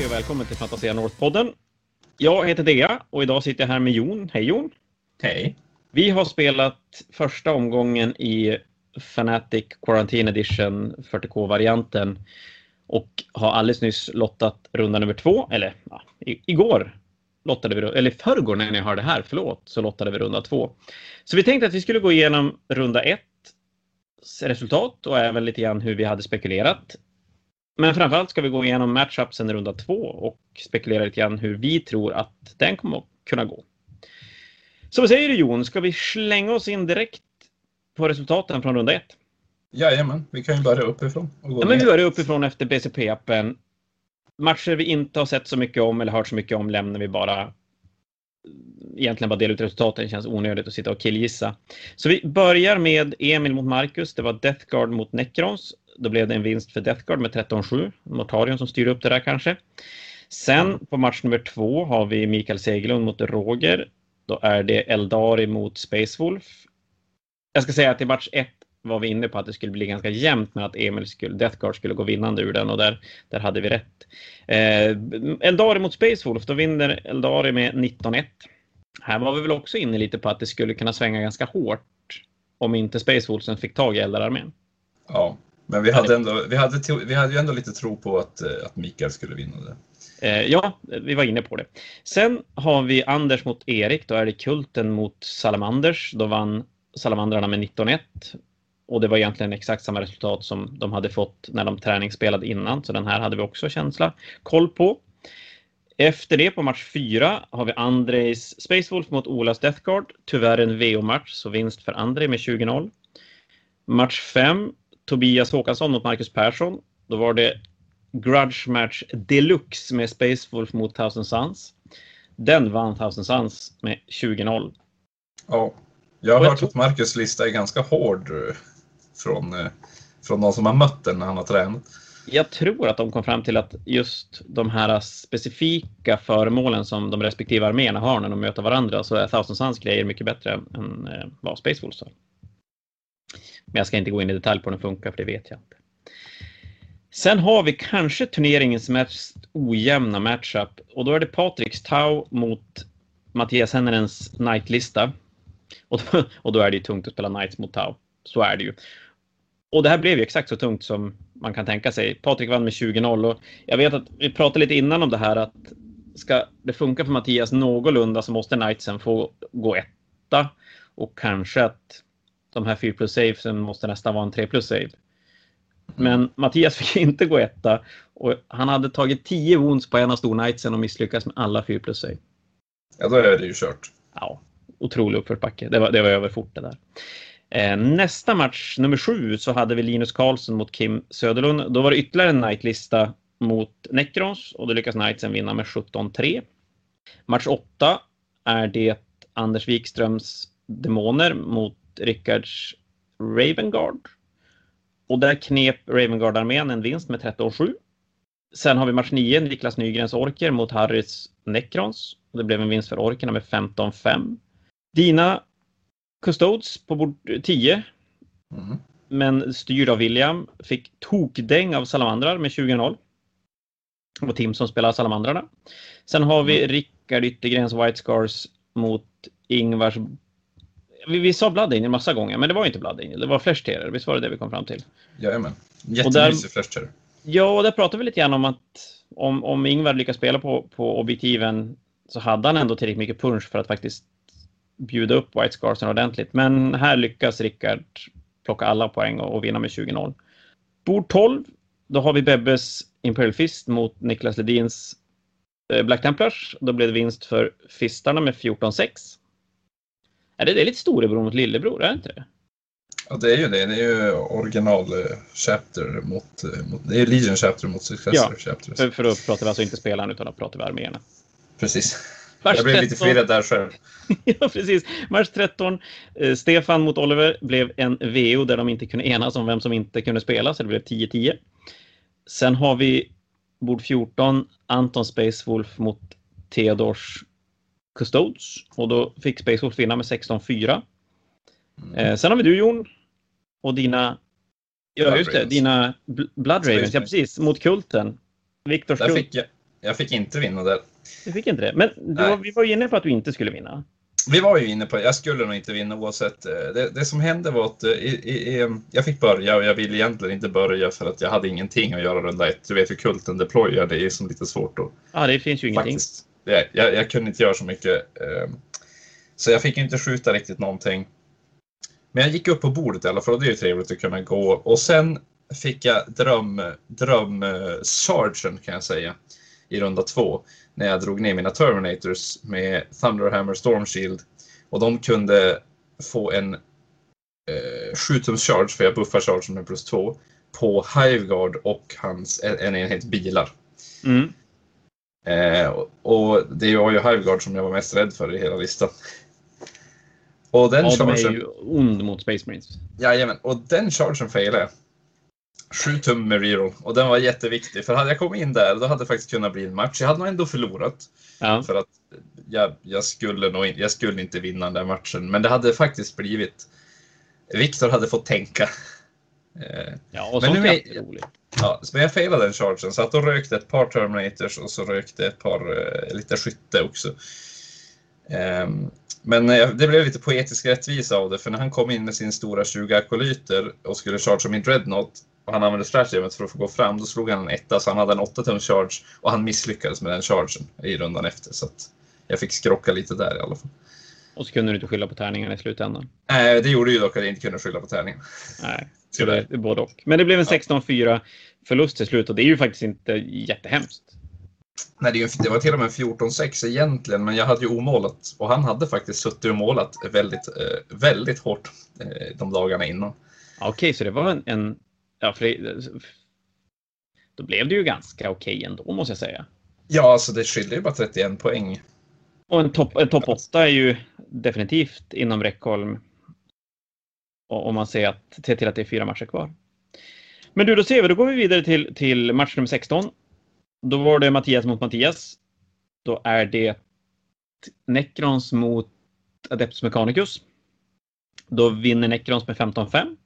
Hej och välkommen till Fantasia North-podden. Jag heter Dea och idag sitter jag här med Jon. Hej Jon! Hej! Vi har spelat första omgången i Fanatic Quarantine Edition 40K-varianten och har alldeles nyss lottat runda nummer två, eller ja, igår lottade vi, eller förrgår när ni hörde det här, förlåt, så lottade vi runda två. Så vi tänkte att vi skulle gå igenom runda ett resultat och även lite grann hur vi hade spekulerat. Men framförallt ska vi gå igenom matchupsen i runda två och spekulera lite grann hur vi tror att den kommer att kunna gå. Så vad säger du Jon, ska vi slänga oss in direkt på resultaten från runda ett? Jajamän, vi kan ju börja uppifrån. Och gå ja, men vi börjar uppifrån efter BCP-appen. Matcher vi inte har sett så mycket om eller hört så mycket om lämnar vi bara egentligen bara dela ut resultaten. Det känns onödigt att sitta och killgissa. Så vi börjar med Emil mot Marcus. Det var Death Guard mot Necrons. Då blev det en vinst för Death Guard med 13-7. Mortarion som styr upp det där kanske. Sen på match nummer två har vi Mikael Segelund mot Roger. Då är det Eldari mot Space Wolf. Jag ska säga att i match ett var vi inne på att det skulle bli ganska jämnt men att Emil skulle, Death Guard skulle gå vinnande ur den och där, där hade vi rätt. Eh, Eldari mot Space Wolf, då vinner Eldari med 19-1. Här var vi väl också inne lite på att det skulle kunna svänga ganska hårt om inte Space Wolfsen fick tag i Eldararmén. Ja, men vi hade, ändå, vi, hade, vi hade ju ändå lite tro på att, eh, att Mikael skulle vinna det. Eh, ja, vi var inne på det. Sen har vi Anders mot Erik. Då är det Kulten mot Salamanders. Då vann Salamandrarna med 19-1. Och det var egentligen exakt samma resultat som de hade fått när de träningsspelade innan. Så den här hade vi också känsla koll på. Efter det på match 4 har vi Andrejs Space Wolf mot Olas Death Guard. Tyvärr en VO-match, så vinst för Andrej med 20-0. Match 5 Tobias Håkansson mot Marcus Persson. Då var det Grudge Match Deluxe med Space Wolf mot Thousand Suns. Den vann Thousand Suns med 20-0. Ja, jag har hört att Marcus lista är ganska hård eh, från, eh, från de som har mött den när han har tränat. Jag tror att de kom fram till att just de här specifika föremålen som de respektive arméerna har när de möter varandra så är Thousand Suns grejer mycket bättre än eh, vad Space Wolves har. Men jag ska inte gå in i detalj på hur den funkar, för det vet jag inte. Sen har vi kanske turneringens mest ojämna matchup och då är det Patriks Tau mot Mattias Hennerens Knight-lista. Och då, och då är det ju tungt att spela Knights mot Tau. Så är det ju. Och det här blev ju exakt så tungt som man kan tänka sig. Patrik vann med 20-0 och jag vet att vi pratade lite innan om det här att ska det funka för Mattias någorlunda så måste Knightsen få gå etta och kanske att de här 4 plus savesen måste nästan vara en 3 plus save. Men Mattias fick inte gå etta och han hade tagit 10 wounds på en av storknightsen och misslyckats med alla 4 plus save. Ja, då är det ju kört. Ja, otrolig uppförsbacke. Det var, det var över fort det där. Eh, nästa match, nummer sju, så hade vi Linus Karlsson mot Kim Söderlund. Då var det ytterligare en nightlista mot Necrons och då lyckas Knightsen vinna med 17-3. Match 8 är det Anders Wikströms Demoner mot Rickards Ravengard. Och där knep Ravengard-armén en vinst med 13-7. Sen har vi match 9, Niklas Nygrens Orker mot Harrys Necrons. Det blev en vinst för Orkerna med 15-5. Dina Custodes på bord 10. Mm. Men styrd av William. Fick tokdäng av Salamandrar med 20-0. Det var Tim som spelade Salamandrarna. Sen har vi mm. Rickard Yttergrens White Scars mot Ingvars vi, vi sa Blood Angel massa gånger, men det var inte Blood Angel. Det var Flash Terror. Visst var det det vi kom fram till? Jajamän. Jättemysig Flash Terror. Ja, och där pratade vi lite grann om att om, om Ingvar lyckas spela på, på objektiven så hade han ändå tillräckligt mycket punch för att faktiskt bjuda upp White Scarsen ordentligt. Men här lyckas Rickard plocka alla poäng och, och vinna med 20-0. Bord 12, då har vi Bebbes Imperial Fist mot Niklas Ledins eh, Black Templars. Då blev det vinst för Fistarna med 14-6. Är det, det är lite storebror mot lillebror, är det inte det? Ja, det är ju det. Det är ju original eh, chapter mot, eh, mot det är Legion chapter mot successor ja, chapter. För, för då pratar vi alltså inte spelaren utan då pratar vi arméerna. Precis. Mars jag blev 13... lite förvirrad där själv. ja, precis. Mars 13, eh, Stefan mot Oliver blev en VO där de inte kunde enas om vem som inte kunde spela, så det blev 10-10. Sen har vi bord 14, Anton Space Wolf mot Theodors Custodes och då fick Space Wolf vinna med 16-4. Mm. Eh, sen har vi du Jon och dina Ja, just det. Dina Blood Ravens, ja precis. Mot Kulten. Viktors Kult. Fick jag, jag fick inte vinna där. Du fick inte det. Men var, vi var ju inne på att du inte skulle vinna. Vi var ju inne på jag skulle nog inte vinna oavsett. Eh, det, det som hände var att eh, i, i, jag fick börja och jag ville egentligen inte börja för att jag hade ingenting att göra runda ett. Du vet hur kulten deployar, det är som lite svårt då. Ja, det finns ju ingenting. Faktiskt, det, jag, jag kunde inte göra så mycket. Ehm, så jag fick inte skjuta riktigt någonting. Men jag gick upp på bordet i alla fall och det är ju trevligt att kunna gå. Och sen fick jag dröm, dröm eh, sergeant kan jag säga i runda två när jag drog ner mina Terminators med Thunderhammer Storm Shield och de kunde få en eh, 7 tums charge, för jag buffar chargen med plus 2, på Hiveguard och hans, en, en enhet bilar. Mm. Eh, och, det var ju Hiveguard som jag var mest rädd för i hela listan. Och den ja, chargen, de är ju ond mot Space Marines. Jajamän, och den chargen failade. 7 tum med reroll och den var jätteviktig för hade jag kommit in där då hade det faktiskt kunnat bli en match. Jag hade nog ändå förlorat. Ja. För att jag, jag, skulle nog jag skulle inte vinna den där matchen, men det hade faktiskt blivit. Viktor hade fått tänka. Eh, ja, och men sånt är roligt. Ja, men jag failade den chargen så att då rökte ett par Terminators och så rökte ett par uh, lite skytte också. Um, men uh, det blev lite poetisk rättvisa av det, för när han kom in med sin stora 20 akolyter och skulle chargea min Dreadnought och han använde stratagemet för att få gå fram, då slog han en etta, så han hade en 8 tums charge och han misslyckades med den chargen i rundan efter. Så att jag fick skrocka lite där i alla fall. Och så kunde du inte skylla på tärningarna i slutändan? Nej, det gjorde ju dock att jag inte kunde skylla på tärningen. Nej, så det både och. Men det blev en 16-4 förlust till slut och det är ju faktiskt inte jättehemskt. Nej, det var till och med 14-6 egentligen, men jag hade ju omålat och han hade faktiskt suttit och målat väldigt, eh, väldigt hårt eh, de dagarna innan. Okej, okay, så det var en, en ja, för det, då blev det ju ganska okej okay ändå måste jag säga. Ja, alltså det skiljer ju bara 31 poäng. Och en topp en top 8 är ju definitivt inom räckhåll. Om man ser, att, ser till att det är fyra matcher kvar. Men du, då ser vi, då går vi vidare till, till match nummer 16. Då var det Mattias mot Mattias. Då är det Necrons mot Adeptus Mechanicus. Då vinner Necrons med 15-5.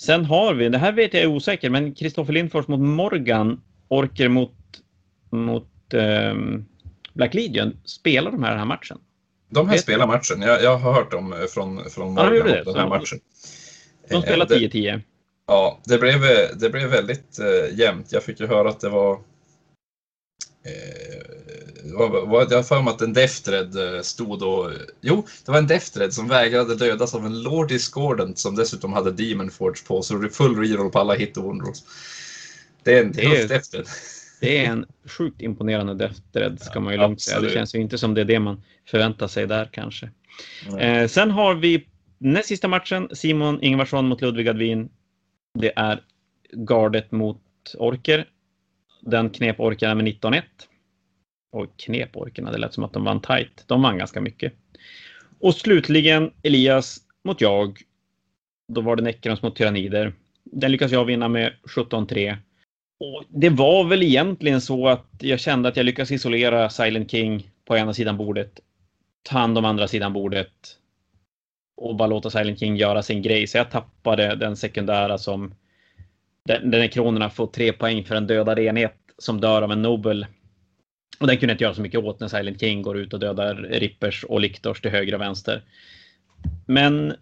Sen har vi, det här vet jag är osäker, men Kristoffer Lindfors mot Morgan, Orker mot, mot um, Black Legion. Spelar de här den här matchen? De här vet spelar matchen. Jag, jag, har hört dem från, från Morgan ja, det, den här matchen. De spelar 10-10. Ja, det blev, det blev väldigt uh, jämnt. Jag fick ju höra att det var Eh, jag har för mig att en Deftred eh, stod och... Jo, det var en Deftred som vägrade dödas av en Lord Discordant som dessutom hade Demon Forge på, så det är full reroll på alla hit och wondrolls. Det är en tuff Deftred. Det är en sjukt imponerande Deftred ska man ju lugnt säga. Det känns ju inte som det är det man förväntar sig där kanske. Eh, sen har vi näst sista matchen, Simon Ingvarsson mot Ludvig Advin. Det är gardet mot Orker. Den knep orkarna med 19-1. Och knep orkarna, det lät som att de vann tight. De vann ganska mycket. Och slutligen Elias mot jag. Då var det Necrons mot Tyrannider. Den lyckas jag vinna med 17-3. Och det var väl egentligen så att jag kände att jag lyckades isolera Silent King på ena sidan bordet. Ta hand om andra sidan bordet. Och bara låta Silent King göra sin grej. Så jag tappade den sekundära som den kronorna får tre poäng för en dödad enhet som dör av en Nobel. Och den kunde jag inte göra så mycket åt när Silent King går ut och dödar Rippers och Liktors till höger och vänster. Men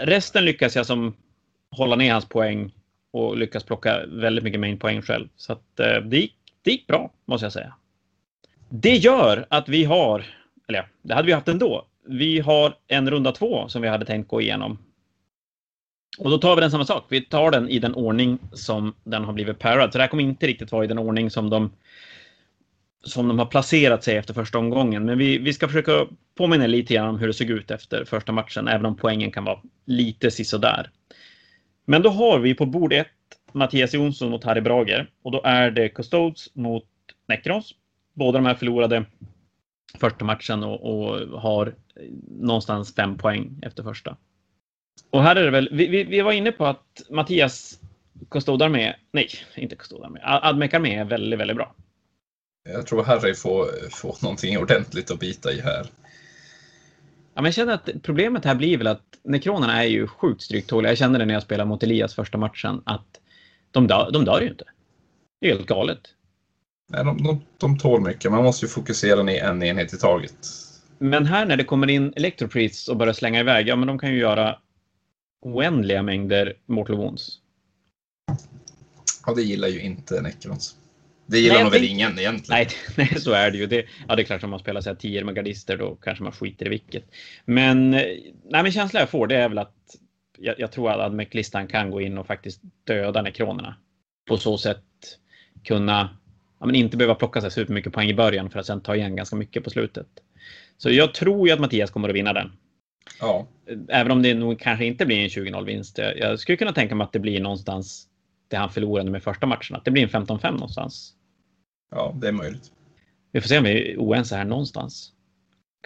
resten lyckas jag som hålla ner hans poäng och lyckas plocka väldigt mycket main poäng själv. Så att, eh, det, gick, det gick bra, måste jag säga. Det gör att vi har, eller ja, det hade vi haft ändå. Vi har en runda två som vi hade tänkt gå igenom. Och då tar vi den samma sak. Vi tar den i den ordning som den har blivit parad. Så det här kommer inte riktigt vara i den ordning som de som de har placerat sig efter första omgången. Men vi, vi ska försöka påminna lite grann om hur det såg ut efter första matchen, även om poängen kan vara lite sisådär. Men då har vi på bord ett Mattias Jonsson mot Harry Brager och då är det Custodes mot Necrons. Båda de här förlorade första matchen och, och har någonstans fem poäng efter första. Och här är det väl, vi, vi, vi var inne på att Mattias Custodarmé, nej, inte Custodarmé, Admekarmé är väldigt, väldigt bra. Jag tror Harry får, får någonting ordentligt att bita i här. Ja, men jag känner att problemet här blir väl att nekronerna är ju sjukt stryktåliga. Jag kände det när jag spelade mot Elias första matchen att de dör, de dör ju inte. Det är helt galet. Nej, de, de, de tål mycket. Man måste ju fokusera ner en enhet i taget. Men här när det kommer in Electropriests och börjar slänga iväg, ja men de kan ju göra oändliga mängder Mortal Wounds. Ja, det gillar ju inte Necrons. Det gillar nej, nog väl ingen egentligen. Nej, nej, så är det ju. Det, ja, det är klart om man spelar så här 10 med gardister då kanske man skiter i vilket. Men, nej, men känslan jag får det är väl att jag, jag tror att Admec-listan kan gå in och faktiskt döda nekronerna. På så sätt kunna, ja, men inte behöva plocka sig supermycket poäng i början för att sen ta igen ganska mycket på slutet. Så jag tror ju att Mattias kommer att vinna den. Ja. Även om det nog kanske inte blir en 20-0 vinst. Jag skulle kunna tänka mig att det blir någonstans det han förlorade med första matchen. Att det blir en 15-5 någonstans. Ja, det är möjligt. Vi får se om vi är oense här någonstans.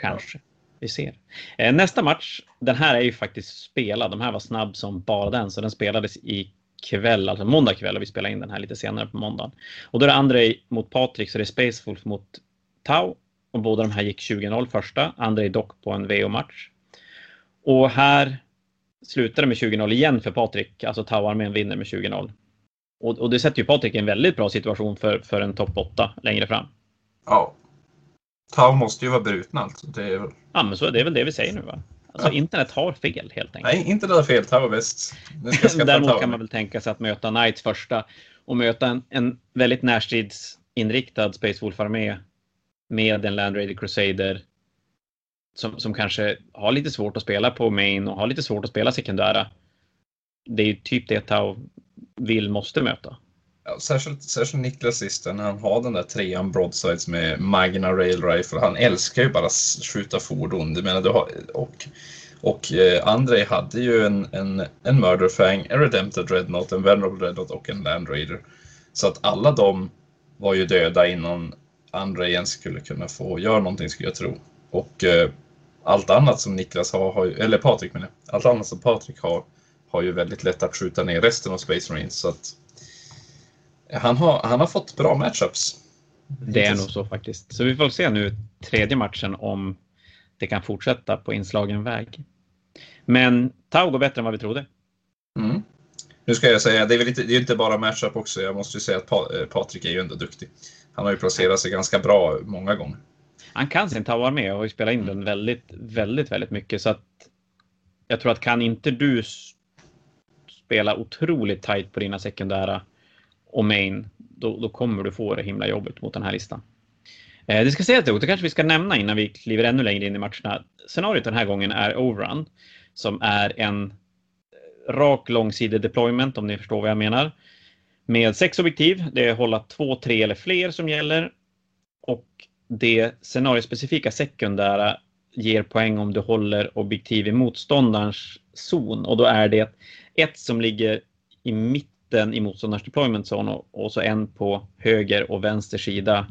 Kanske. Ja. Vi ser. Eh, nästa match, den här är ju faktiskt spelad. De här var snabb som bara den, så den spelades i kväll, alltså måndag kväll och vi spelar in den här lite senare på måndagen. Och då är det Andrei mot Patrik, så det är Spacewolf mot Tau. Och båda de här gick 20-0 första. Andrei dock på en VO-match. Och här slutar det med 20-0 igen för Patrik. Alltså Tau-armén vinner med 20-0. Och, och, det sätter ju Patrik i en väldigt bra situation för, för en topp 8 längre fram. Ja. Tau måste ju vara brutna alltså. Det är. Ja, men så det är väl det vi säger nu va? Alltså ja. internet har fel helt enkelt. Nej, internet har fel. Tau är bäst. Däremot kan man väl tänka sig att möta Knights första och möta en, en väldigt närstridsinriktad Space Wolf-armé med en Land Raider Crusader som, som kanske har lite svårt att spela på main och har lite svårt att spela sekundära. Det är ju typ det Tau vill måste möta. Ja, särskilt, särskilt Niklas när han har den där trean broadsides med Magna Rail Rifle. Han älskar ju bara skjuta fordon. Du menar, du har, och och eh, Andrei hade ju en, en, en Murderfang, en Redempted Dreadnought, en Venerable Dreadnought och en Land Raider. Så att alla de var ju döda innan Andrei ens skulle kunna få göra någonting skulle jag tro. Och eh, allt annat som Niklas har, har eller Patrik menar allt annat som Patrik har har ju väldigt lätt att skjuta ner resten av Space Marines. Så att han, har, han har fått bra matchups. Det är nog så faktiskt. Så vi får se nu tredje matchen om det kan fortsätta på inslagen väg. Men Tau går bättre än vad vi trodde. Mm. Nu ska jag säga, det är väl inte, det är inte bara matchup också. Jag måste ju säga att eh, Patrik är ju ändå duktig. Han har ju placerat sig ganska bra många gånger. Han kan sin Tau med och har ju spelat in den väldigt, väldigt, väldigt mycket. Så att jag tror att kan inte du spela otroligt tight på dina sekundära och main, då, då kommer du få det himla jobbigt mot den här listan. Eh, det ska sägas dock, det kanske vi ska nämna innan vi kliver ännu längre in i matcherna. Scenariot den här gången är Overrun, som är en eh, rak långsidig deployment om ni förstår vad jag menar. Med sex objektiv, det är hålla två, tre eller fler som gäller. Och det scenariospecifika sekundära ger poäng om du håller objektiv i motståndarens zon och då är det ett som ligger i mitten i motståndarens deployment zone och, och så en på höger och vänster sida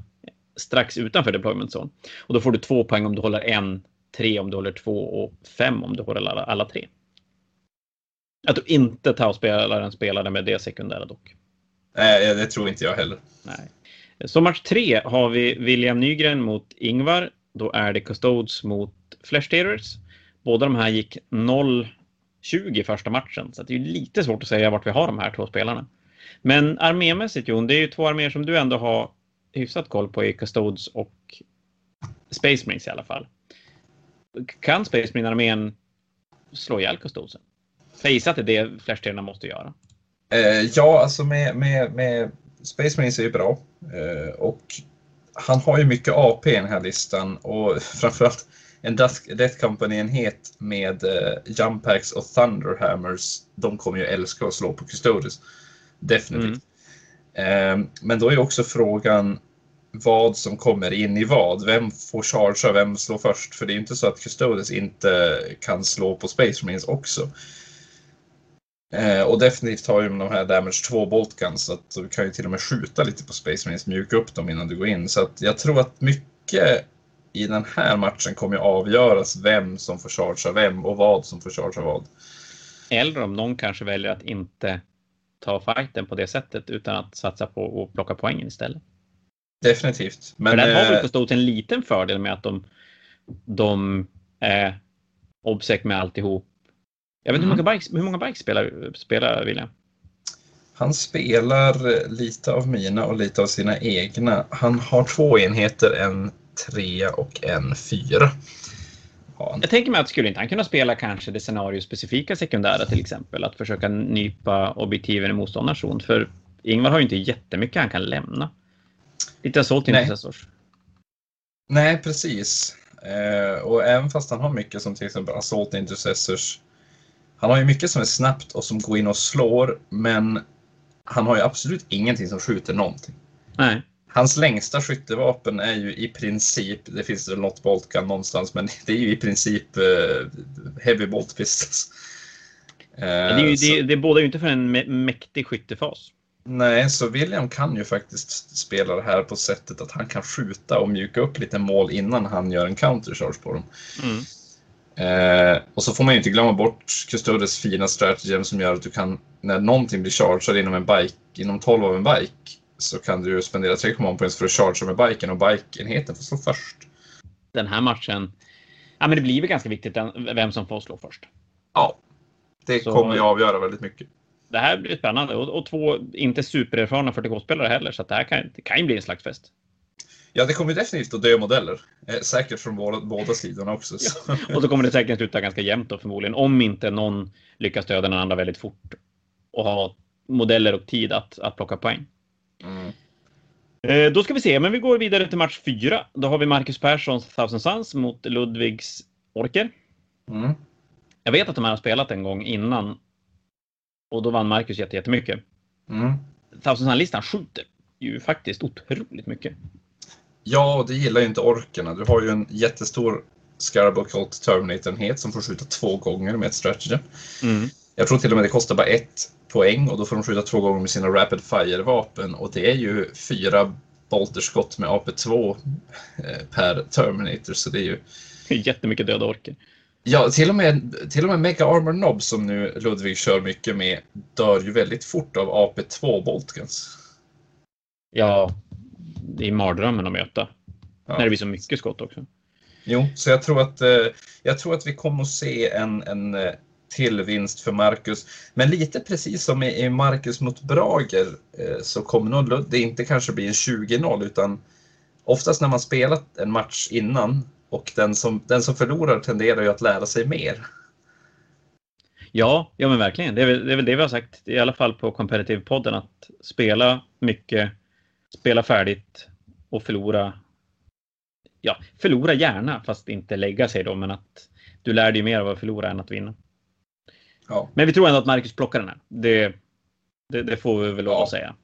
strax utanför deployment zone. Och då får du två poäng om du håller en, tre om du håller två och fem om du håller alla, alla tre. Att du inte Tau-spelaren spelade med det sekundära dock. Nej, det tror inte jag heller. Nej. Så match tre har vi William Nygren mot Ingvar. Då är det Custodes mot Flash Terrors. Båda de här gick 0 20 första matchen. Så det är lite svårt att säga vart vi har de här två spelarna. Men armémässigt Jon, det är ju två arméer som du ändå har hyfsat koll på i Custodes och Space Marines i alla fall. Kan Space Marine-armén slå ihjäl Custodesen? Jag gissar att det är det Flash måste göra. Eh, ja, alltså med, med, med Space Marines är ju bra. Eh, och han har ju mycket AP i den här listan och framförallt en Death Company-enhet med eh, Jump Packs och Thunderhammers, de kommer ju älska att slå på Custodes. Definitivt. Mm. Eh, men då är också frågan vad som kommer in i vad. Vem får chargea, vem slår först? För det är inte så att Custodes inte kan slå på Space Marines också. Eh, och definitivt har ju de här Damage 2 Boltguns så att du kan ju till och med skjuta lite på Space Marines, mjuka upp dem innan du går in. Så att jag tror att mycket i den här matchen kommer ju avgöras vem som får chargea vem och vad som får chargea vad. Eller om någon kanske väljer att inte ta fighten på det sättet utan att satsa på att plocka poängen istället. Definitivt. Men För där har väl eh, förstått en liten fördel med att de, de är obsec med alltihop. Jag vet inte mm. hur många bikes, hur många bikes spelar, spelar William? Han spelar lite av mina och lite av sina egna. Han har två enheter, en trea och en fyra. Jag tänker mig att skulle inte han kunna spela kanske det scenariospecifika sekundära till exempel? Att försöka nypa objektiven i motståndarens zon. För Ingvar har ju inte jättemycket han kan lämna. Lite assault intercessors. Nej, precis. Eh, och även fast han har mycket som till exempel assault intercessors. Han har ju mycket som är snabbt och som går in och slår, men han har ju absolut ingenting som skjuter någonting. Nej. Hans längsta skyttevapen är ju i princip, det finns väl något boltgun någonstans, men det är ju i princip uh, heavy bolt pistols. Uh, det, är ju, så, det, det bådar ju inte för en mäktig skyttefas. Nej, så William kan ju faktiskt spela det här på sättet att han kan skjuta och mjuka upp lite mål innan han gör en countercharge på dem. Mm. Eh, och så får man ju inte glömma bort Custodes fina strategi som gör att du kan, när någonting blir chargead inom en bike, inom 12 av en bike, så kan du spendera 3 command points för att chargea med biken och bikeenheten får slå först. Den här matchen, ja men det blir väl ganska viktigt vem som får slå först. Ja, det så, kommer ju avgöra väldigt mycket. Det här blir spännande och, och två inte supererfarna 40K-spelare heller, så det här kan, det kan ju bli en slags fest. Ja, det kommer definitivt att dö modeller. Eh, säkert från båda, båda sidorna också. Ja. Och så kommer det säkert sluta ganska jämnt då förmodligen. Om inte någon lyckas döda den andra väldigt fort. Och ha modeller och tid att, att plocka poäng. Mm. Eh, då ska vi se, men vi går vidare till match fyra. Då har vi Marcus Perssons Thousand Suns mot Ludvigs Orker. Mm. Jag vet att de här har spelat en gång innan. Och då vann Marcus jättemycket. Mm. Thousand Sun-listan skjuter ju faktiskt otroligt mycket. Ja, det gillar ju inte orkerna. Du har ju en jättestor Scarab Cult Terminator-enhet som får skjuta två gånger med ett strategy. Mm. Jag tror till och med det kostar bara ett poäng och då får de skjuta två gånger med sina Rapid Fire-vapen och det är ju fyra bolterskott med AP2 eh, per Terminator så det är ju... Jättemycket döda orker. Ja, till och med, till och med Mega Armor Nob som nu Ludvig kör mycket med dör ju väldigt fort av AP2 Boltguns. Ja, det är mardrömmen att möta. Ja. När det blir så mycket skott också. Jo, så jag tror att, eh, jag tror att vi kommer att se en, en eh, till vinst för Marcus. Men lite precis som i Marcus mot Brager eh, så kommer nog det inte kanske bli en 20-0 utan oftast när man spelat en match innan och den som, den som förlorar tenderar ju att lära sig mer. Ja, ja men verkligen. Det är, väl, det är väl det vi har sagt, i alla fall på Competitive-podden, att spela mycket, spela färdigt och förlora. Ja, förlora gärna, fast inte lägga sig då, men att du lär dig mer av att förlora än att vinna. Ja. Men vi tror ändå att Marcus plockar den här. Det, det, det får vi väl lov att säga.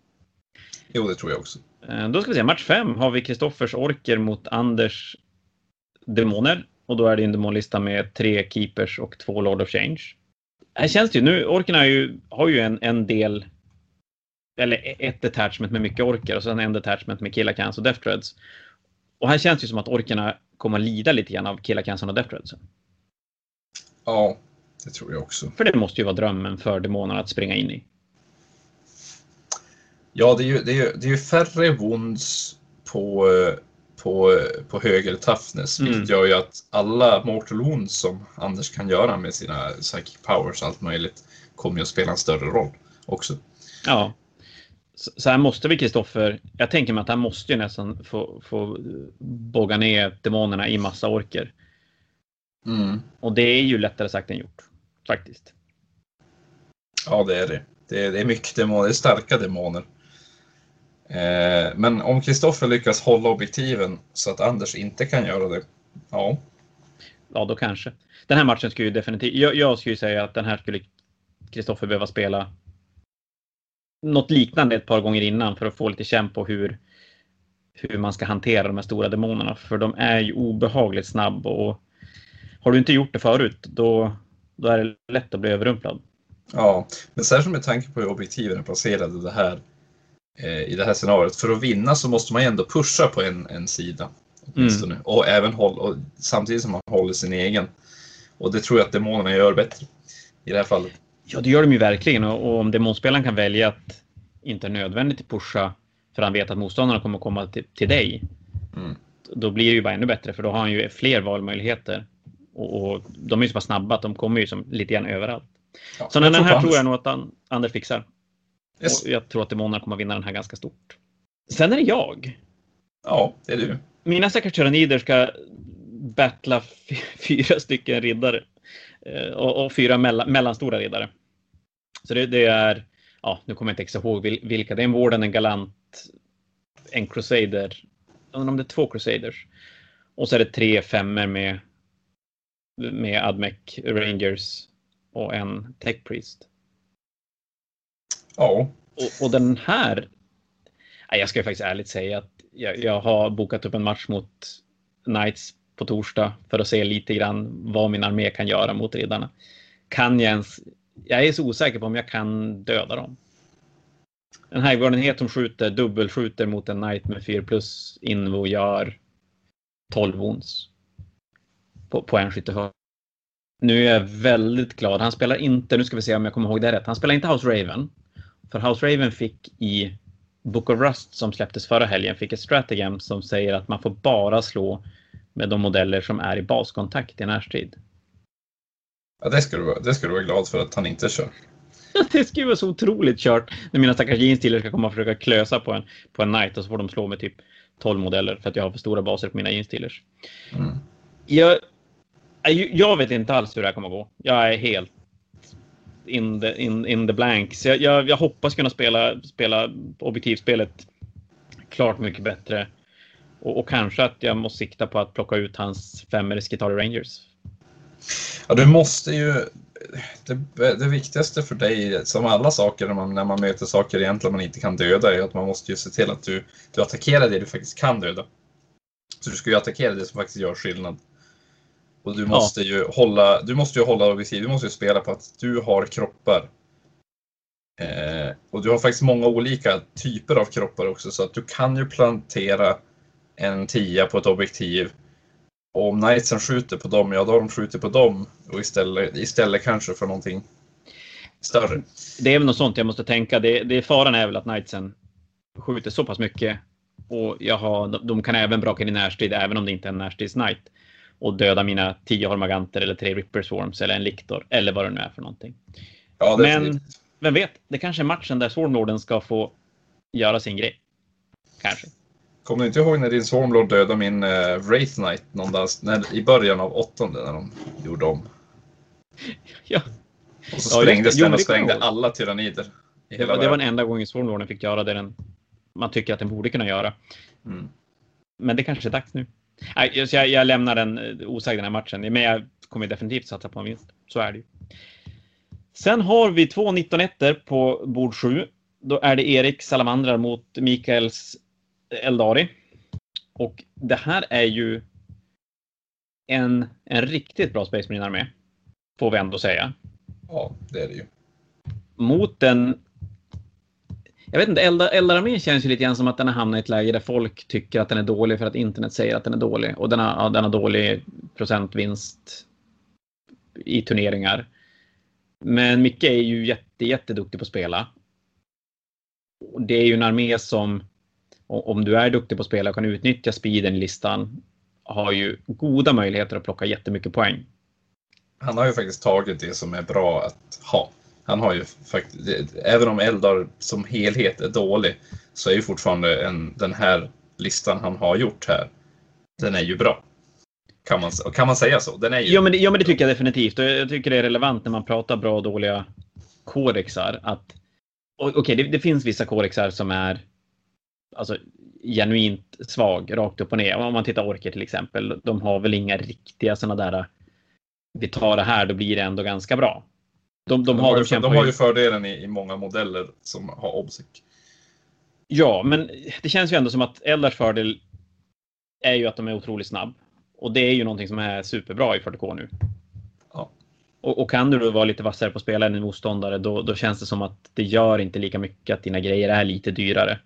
Jo, det tror jag också. Eh, då ska vi se, match 5 har vi Kristoffers orker mot Anders demoner. Och då är det en demonlista med tre keepers och två Lord of Change. Här känns det ju, nu orkerna har ju, har ju en, en del eller e-, ett detachment med mycket orker och sen en detachment med Killacans och Death Dreads. Och här känns det ju som att orkerna kommer lida lite grann av Killacansen och Death Dreadsen. Ja, det tror jag också. För det måste ju vara drömmen för demonerna att springa in i. Ja, det är ju, det är ju, det är ju färre wounds på, på, på höger toughness, mm. vilket gör ju att alla mortal wounds som Anders kan göra med sina psychic powers och allt möjligt kommer ju att spela en större roll också. Ja. Så här måste vi, Kristoffer, jag tänker mig att han måste ju nästan få, få bogga ner demonerna i massa orker. Mm. Och det är ju lättare sagt än gjort faktiskt. Ja, det är det. Det är, det är mycket demoner, det är starka demoner. Eh, men om Kristoffer lyckas hålla objektiven så att Anders inte kan göra det, ja. Ja, då kanske. Den här matchen skulle ju definitivt, jag, jag skulle säga att den här skulle Kristoffer behöva spela något liknande ett par gånger innan för att få lite känn på hur, hur man ska hantera de här stora demonerna. För de är ju obehagligt snabba och har du inte gjort det förut, då, då är det lätt att bli överrumplad. Ja, men särskilt med tanke på hur objektiven är placerade det här, eh, i det här scenariot. För att vinna så måste man ju ändå pusha på en, en sida. Mm. Och även håll, och samtidigt som man håller sin egen. Och det tror jag att demonerna gör bättre i det här fallet. Ja, det gör de ju verkligen. Och, och om demonspelaren kan välja att inte nödvändigt pusha för han vet att motståndarna kommer komma till, till dig. Mm. Då blir det ju bara ännu bättre för då har han ju fler valmöjligheter. Och, och de är ju så pass snabba att de kommer ju som lite grann överallt. Ja, så den här tror jag nog att Anders fixar. Yes. Och jag tror att demonerna kommer att vinna den här ganska stort. Sen är det jag. Ja, det är du. Mina stackars tyrannider ska battla fyra stycken riddare. Eh, och, och fyra mellan, mellanstora riddare. Så det, det, är, ja, nu kommer jag inte exakt ihåg vilka. Det är en Warden, en Galant, en Crusader. Om det är två Crusaders. Och så är det tre femmer med, med Admec Rangers och en Tech Priest. Ja. Och, och den här. Jag ska faktiskt ärligt säga att jag, jag har bokat upp en match mot Knights på torsdag för att se lite grann vad min armé kan göra mot riddarna. Kan jag ens? Jag är så osäker på om jag kan döda dem. En Highgardenhet som skjuter dubbelskjuter mot en Knight med 4 plus invo gör 12 wounds. På, skyttehörn. Nu är jag väldigt glad. Han spelar inte, nu ska vi se om jag kommer ihåg det rätt. Han spelar inte House Raven. För House Raven fick i Book of Rust som släpptes förra helgen fick ett stratagem som säger att man får bara slå med de modeller som är i baskontakt i närstrid. Ja, det ska, du vara, det ska du vara glad för att han inte kör. det skulle vara så otroligt kört när mina stackars jeanstillers ska komma och försöka klösa på en, på en night och så får de slå med typ 12 modeller för att jag har för stora baser på mina jeanstillers. Mm. Jag, Äh, jag vet inte alls hur det här kommer att gå. Jag är helt in the, in, in the blanks. Jag, jag, jag hoppas kunna spela, spela objektivspelet klart mycket bättre. Och, och, kanske att jag måste sikta på att plocka ut hans femmer Skitari Rangers. Ja, du måste ju... Det, det, viktigaste för dig, som alla saker när man, när man möter saker egentligen man inte kan döda, är att man måste ju se till att du, du attackerar det du faktiskt kan döda. Så du ska ju attackera det som faktiskt gör skillnad. Och du måste ja. ju hålla, du måste ju hålla du måste ju spela på att du har kroppar. Eh, och du har faktiskt många olika typer av kroppar också, så att du kan ju plantera en tia på ett objektiv. Och om knightsen skjuter på dem, ja då har de skjutit på dem och istället, istället kanske för någonting större. Det är väl något sånt jag måste tänka. Det, det faran är väl att knightsen skjuter så pass mycket och jag har, de kan även braka in i närstrid även om det inte är en närstrids-knight och döda mina tio Hormaganter eller tre Ripper Swarms eller en Liktor eller vad det nu är för någonting. Ja, Men vem vet, det kanske är matchen där Swarmlorden ska få göra sin grej. Kanske. Kommer du inte ihåg när din Swarmlord dödade min uh, Wraith Knight någonstans när, i början av åttonde när de gjorde om? Ja. Och så sprängdes ja, den och sprängde alla tyrannider. det, var, det var den enda gången Swarmlorden fick göra det den, man tycker att den borde kunna göra. Mm. Men det kanske är dags nu. Nej, jag, jag lämnar den eh, osagd den här matchen, men jag kommer definitivt satsa på en vinst. Så är det ju. Sen har vi två 19 ettor på bord 7. Då är det Erik Salamandrar mot Mikaels Eldari. Och det här är ju en, en riktigt bra Space Marine-armé. Får vi ändå säga. Ja, det är det ju. Mot en jag vet inte, Eldararmén känns ju lite grann som att den har hamnat i ett läge där folk tycker att den är dålig för att internet säger att den är dålig. Och den har, ja, den har dålig procentvinst i turneringar. Men Micke är ju jätte, jätteduktig på att spela. Och det är ju en armé som, om du är duktig på att spela och kan utnyttja speeden i listan, har ju goda möjligheter att plocka jättemycket poäng. Han har ju faktiskt tagit det som är bra att ha. Han har ju faktiskt, även om Eldar som helhet är dålig, så är ju fortfarande en, den här listan han har gjort här, den är ju bra. Kan man, kan man säga så? Den är ju ja, men det, ja, men det tycker jag definitivt. Jag tycker det är relevant när man pratar bra och dåliga kodexar. Att, Okej, okay, det, det, finns vissa kodexar som är alltså, genuint svag, rakt upp och ner. Om man tittar Orker till exempel. De har väl inga riktiga sådana där. Vi tar det här, då blir det ändå ganska bra. De, de, har, de, de har ju fördelen i, i många modeller som har obsec. Ja, men det känns ju ändå som att Eldars fördel är ju att de är otroligt snabb. Och det är ju någonting som är superbra i 40K nu. Ja. Och, och, kan du då vara lite vassare på att spela än en motståndare, då, då känns det som att det gör inte lika mycket att dina grejer är lite dyrare.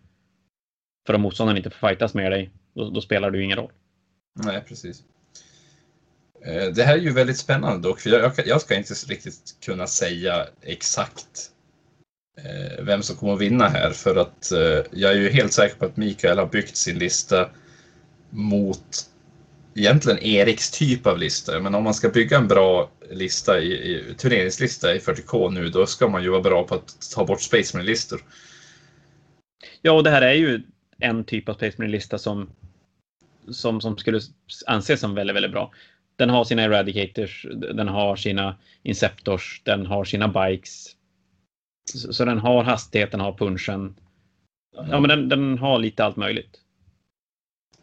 För om motståndaren inte får fightas med dig, då, då spelar du ingen roll. Nej, precis. Eh, det här är ju väldigt spännande dock, för jag, jag ska inte riktigt kunna säga exakt eh, vem som kommer att vinna här, för att eh, jag är ju helt säker på att Mikael har byggt sin lista mot egentligen Eriks typ av lista. Men om man ska bygga en bra lista i, i turneringslista i 40K nu, då ska man ju vara bra på att ta bort Space Marine-listor. Ja, och det här är ju en typ av Space Marine-lista som, som, som skulle anses som väldigt, väldigt bra. Den har sina Eradicators, den har sina Inceptors, den har sina Bikes. Så, så den har hastigheten, har punchen. Ja, men den, den har lite allt möjligt.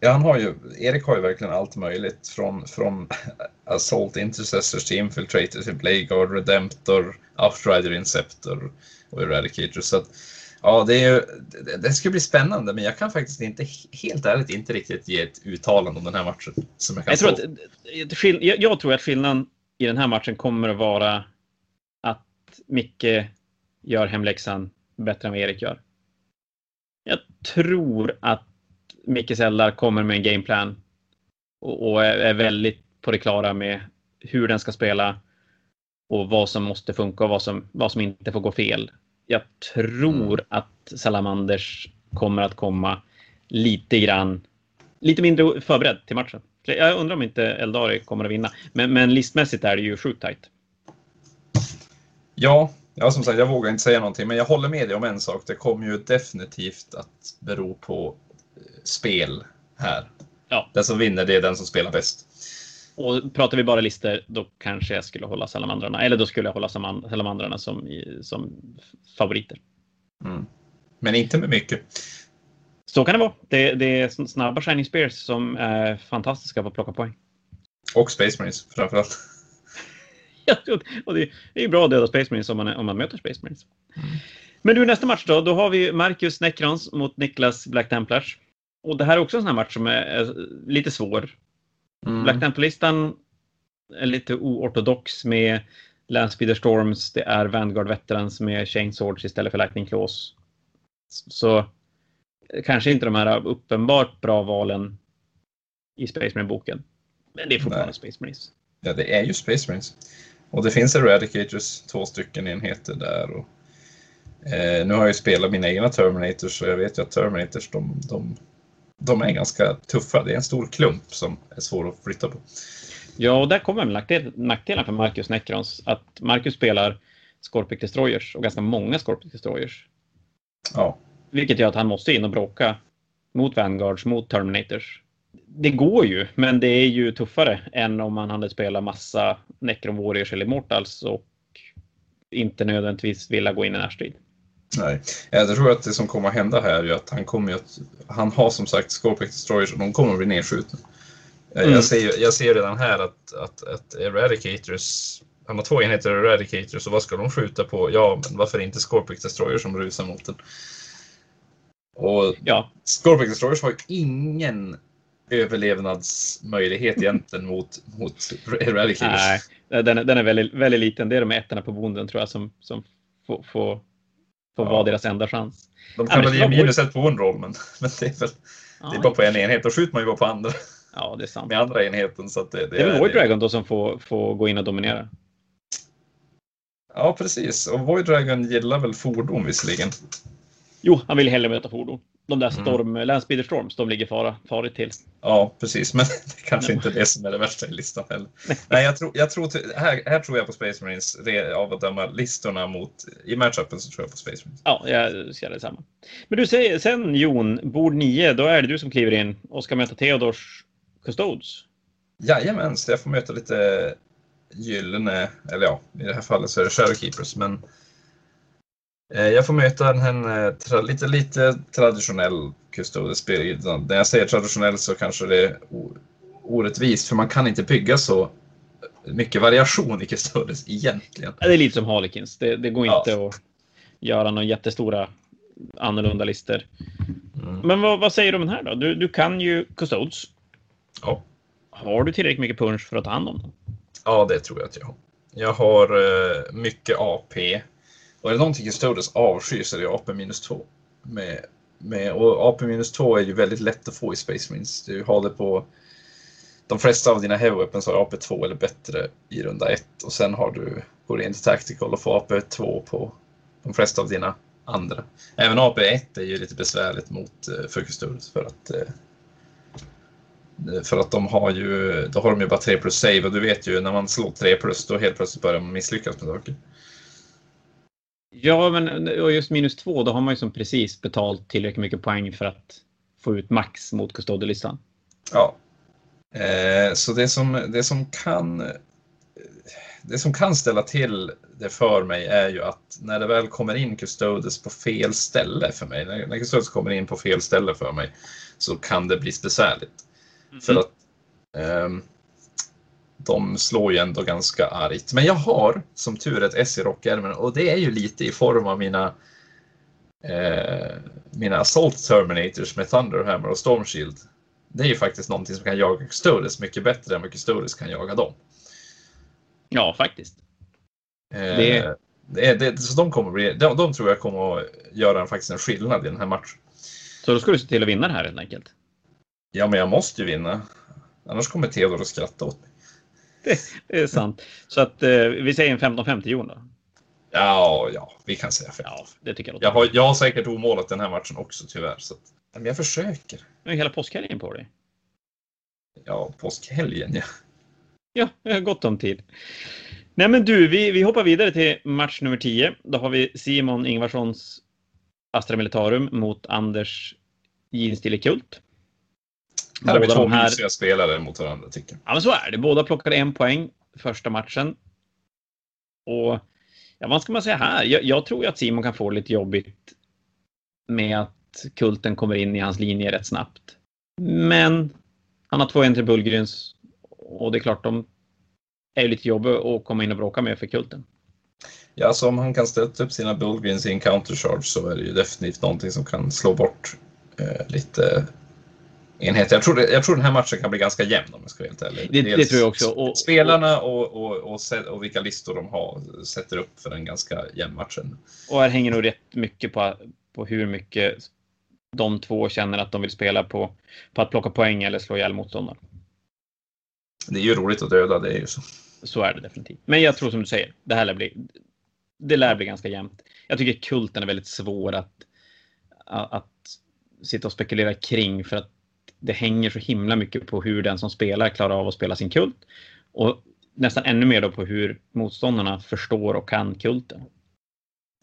Ja, han har ju, Erik har ju verkligen allt möjligt från, från Assault Intercessors till Infiltrator till Bladeguard, Redemptor, Outrider Inceptor och Eradicator. Så att, ja, det, är ju, det, det ska bli spännande, men jag kan faktiskt inte, helt ärligt, inte riktigt ge ett uttalande om den här matchen. Som jag, kan jag, tror att, jag, jag tror att skillnaden i den här matchen kommer att vara att Micke gör hemläxan bättre än vad Erik gör. Jag tror att Micke Seldar kommer med en gameplan och, och är, är väldigt på det klara med hur den ska spela och vad som måste funka och vad som, vad som inte får gå fel. Jag tror mm. att Salamanders kommer att komma lite grann, lite mindre förberedd till matchen. Jag undrar om inte Eldari kommer att vinna, men, men listmässigt är det ju sjukt tajt. Ja, ja, som sagt, jag vågar inte säga någonting, men jag håller med dig om en sak. Det kommer ju definitivt att bero på spel här. Ja. Den som vinner, det är den som spelar bäst. Och pratar vi bara listor, då kanske jag skulle hålla salamandrarna, eller då skulle jag hålla salamandrarna som, som favoriter. Mm. Men inte med mycket. Så kan det vara. Det, det är snabba Shining Spears som är fantastiska på att plocka poäng. Och Space Marines framförallt. ja, och det är ju bra att döda Space Marines om man, om man möter Space Marines. Mm. Men du, nästa match då. Då har vi Marcus Necrons mot Niklas Black Templars. Och det här är också en sån här match som är lite svår. Mm. Black Temple-listan är lite oortodox med Landspeeder Storms, det är Vanguard Veterans med Chain Swords istället för Lightning Claws. Så kanske inte de här uppenbart bra valen i Space Marine-boken. Men det är fortfarande Nej. Space Marines. Ja, det är ju Space Marines. Och det finns Eradicators, två stycken enheter där. Och, eh, nu har jag ju spelat mina egna Terminators och jag vet ju att Terminators de, de de är ganska tuffa. Det är en stor klump som är svår att flytta på. Ja, och där kommer nackdel, nackdelen för Marcus Necrons. Att Marcus spelar Scorpic Destroyers och ganska många Scorpic Destroyers. Ja. Vilket gör att han måste in och bråka mot Vanguards, mot Terminators. Det går ju, men det är ju tuffare än om man hade spelat massa Necron Warriors eller Mortals och inte nödvändigtvis vilja gå in i närstrid. Nej, jag tror att det som kommer att hända här är att han kommer att... Han har som sagt Scorpic Destroyers och de kommer att bli nedskjutna. Mm. Jag, ser, jag ser redan här att, att, att Eradicators... Han har två enheter Eradicators och vad ska de skjuta på? Ja, men varför inte Scorpic Destroyers som rusar mot den? Och ja. Scorpic Destroyers har ju ingen överlevnadsmöjlighet egentligen mot, mot Eradicators. Nej, den, den är väldigt, väldigt liten. Det är de ettorna på bonden tror jag som, som får, får får ja. vara deras enda chans. De kan väl ge minus ett på en roll, men, men det är väl ja, det är bara på en enhet. Då skjuter man ju bara på andra. Ja, det är sant. Med andra enheten. Så det, det, det är väl Void Dragon då som får, får gå in och dominera. Ja, precis. Och Void Dragon gillar väl fordon visserligen. Jo, han vill hellre möta fordon de där mm. storm, mm. Landspeeder Storms, de ligger fara, farligt till. Ja, precis, men det är kanske inte det som är det värsta i listan heller. Nej, jag tror, jag tror här, här tror jag på Space Marines av att döma listorna mot, i matchupen så tror jag på Space Marines. Ja, jag ser detsamma. Men du säger sen Jon, bord 9, då är det du som kliver in och ska möta Theodors Custodes. Jajamän, så jag får möta lite gyllene, eller ja, i det här fallet så är det Shadowkeepers, men jag får möta en eh, tra, lite, lite traditionell Custodes När jag säger traditionell så kanske det är orättvist, för man kan inte bygga så mycket variation i Custodes egentligen. Det är lite som Harlequins. Det, det går inte ja. att göra några jättestora annorlunda listor. Mm. Men vad, vad, säger du om den här då? Du, du kan ju Custodes. Ja. Har du tillräckligt mycket punch för att ta hand om dem? Ja, det tror jag att jag har. Jag har uh, mycket AP. Och är det någonting Custodes avskyr så är det AP-2. Med, med, och AP-2 är ju väldigt lätt att få i Space Marines. Du har det på de flesta av dina heavy weapons har AP2 eller bättre i runda 1 och sen har du, går in till Tactical och får AP2 på de flesta av dina andra. Även AP1 är ju lite besvärligt mot, eh, för Custodes för att eh, För att de har ju, då har de ju bara 3 plus save och du vet ju när man slår 3 plus då helt plötsligt börjar man misslyckas med saker. Ja, men och just minus två, då har man ju som precis betalt tillräckligt mycket poäng för att få ut max mot kustodielistan. Ja. Eh, så det som, det som kan det som kan ställa till det för mig är ju att när det väl kommer in Custodes på fel ställe för mig, när, när Custodes kommer in på fel ställe för mig, så kan det bli besvärligt. Mm. För att um, de slår ju ändå ganska argt. Men jag har som tur ett S i rockärmen och det är ju lite i form av mina eh, mina Assault Terminators med Thunderhammer och Stormshield. Det är ju faktiskt någonting som kan jaga Custodes mycket bättre än vad Custodes kan jaga dem. Ja, faktiskt. Eh, det... Det, det, så de, kommer bli, de, de tror jag kommer att göra faktiskt en skillnad i den här matchen. Så då ska du se till att vinna det här helt enkelt? Ja, men jag måste ju vinna. Annars kommer Theodor att skratta åt. Det, det är sant. Så att eh, vi säger en 15-50 Jon då? Ja, ja, vi kan säga 15. Ja, det tycker jag, jag, har, jag har säkert omålat den här matchen också tyvärr. Så att, men jag försöker. Du har hela påskhelgen på dig. Ja, påskhelgen ja. Ja, jag har gott om tid. Nej men du, vi, vi hoppar vidare till match nummer 10. Då har vi Simon Ingvarssons Astra Militarum mot Anders Jeansstille Kult. Här har vi två här... mysiga spelare mot varandra tycker jag. Ja men så är det. Båda plockade en poäng första matchen. Och ja, vad ska man säga här? Jag, jag tror att Simon kan få lite jobbigt med att Kulten kommer in i hans linje rätt snabbt. Men han har två entry Bullgrens och det är klart, de är lite jobbiga att komma in och bråka med för kulten. Ja, så om han kan stötta upp sina Bullgrins i en countercharge så är det ju definitivt någonting som kan slå bort eh, lite enheter. Jag tror, jag tror den här matchen kan bli ganska jämn om jag ska vara helt ärlig. Det, det tror jag också. Och, spelarna och, och, och, och, vilka listor de har sätter upp för en ganska jämn match. Och här hänger nog rätt mycket på, på hur mycket de två känner att de vill spela på, på att plocka poäng eller slå ihjäl motståndaren. Det är ju roligt att döda, det är ju så. Så är det definitivt. Men jag tror som du säger, det här lär bli, det lär bli ganska jämnt. Jag tycker kulten är väldigt svår att, att sitta och spekulera kring för att det hänger så himla mycket på hur den som spelar klarar av att spela sin kult. Och nästan ännu mer då på hur motståndarna förstår och kan kulten.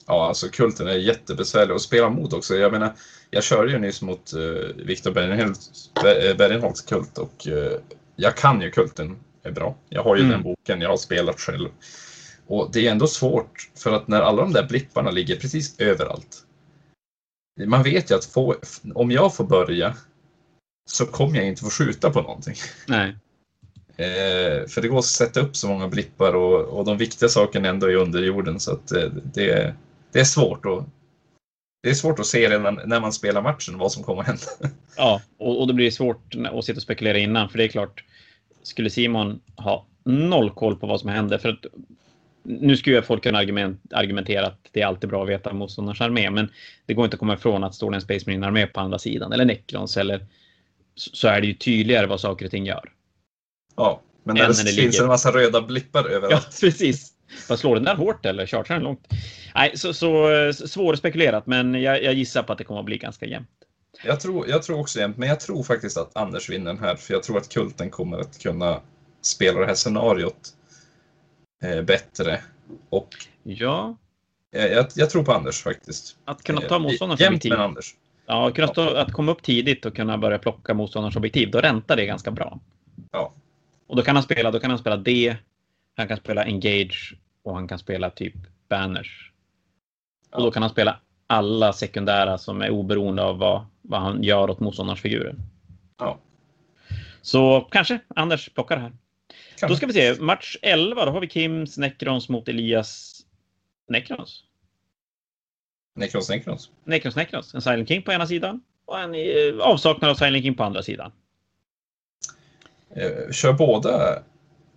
Ja, alltså kulten är jättebesvärlig att spela mot också. Jag menar, jag körde ju nyss mot uh, Viktor Bergenholtz kult och uh, jag kan ju kulten är bra. Jag har ju mm. den boken, jag har spelat själv. Och det är ändå svårt för att när alla de där blipparna ligger precis överallt. Man vet ju att få, om jag får börja så kommer jag inte få skjuta på någonting. Nej. Eh, för det går att sätta upp så många blippar och, och de viktiga sakerna ändå är under jorden så att eh, det, det är svårt att det är svårt att se redan när man spelar matchen vad som kommer att hända. Ja, och, och då blir det svårt att sitta och spekulera innan. För det är klart, skulle Simon ha noll koll på vad som händer. För att, nu skulle folk kunna argument, argumentera att det är alltid bra att veta motståndarens armé. Men det går inte att komma ifrån att står det en Space Marine armé på andra sidan eller Necrons eller så är det ju tydligare vad saker och ting gör. Ja, men när det, när det finns ligger... en massa röda blippar överallt. Ja, precis. Vad slår den där hårt eller chartrar den långt? Nej, så, så svårspekulerat, men jag, jag, gissar på att det kommer att bli ganska jämnt. Jag tror, jag tror också jämnt, men jag tror faktiskt att Anders vinner den här, för jag tror att Kulten kommer att kunna spela det här scenariot eh, bättre. Och ja. Eh, jag, jag, tror på Anders faktiskt. Att kunna ta motståndarens eh, objektiv. Jämnt med Anders. Ja, kunna stå, att komma upp tidigt och kunna börja plocka motståndarens objektiv, då räntar det ganska bra. Ja. Och då kan han spela, då kan han spela D, han kan spela Engage och han kan spela typ Banners. Ja. Och då kan han spela alla sekundära som är oberoende av vad, vad han gör åt motståndarens figurer. Ja. Så kanske Anders plockar det här. Kan då ska vi se, match 11, då har vi Kims Necrons mot Elias Necrons. Necrons Necrons. Necrons Necrons. En Silent King på ena sidan och en eh, avsaknad av Silent King på andra sidan. Eh, kör båda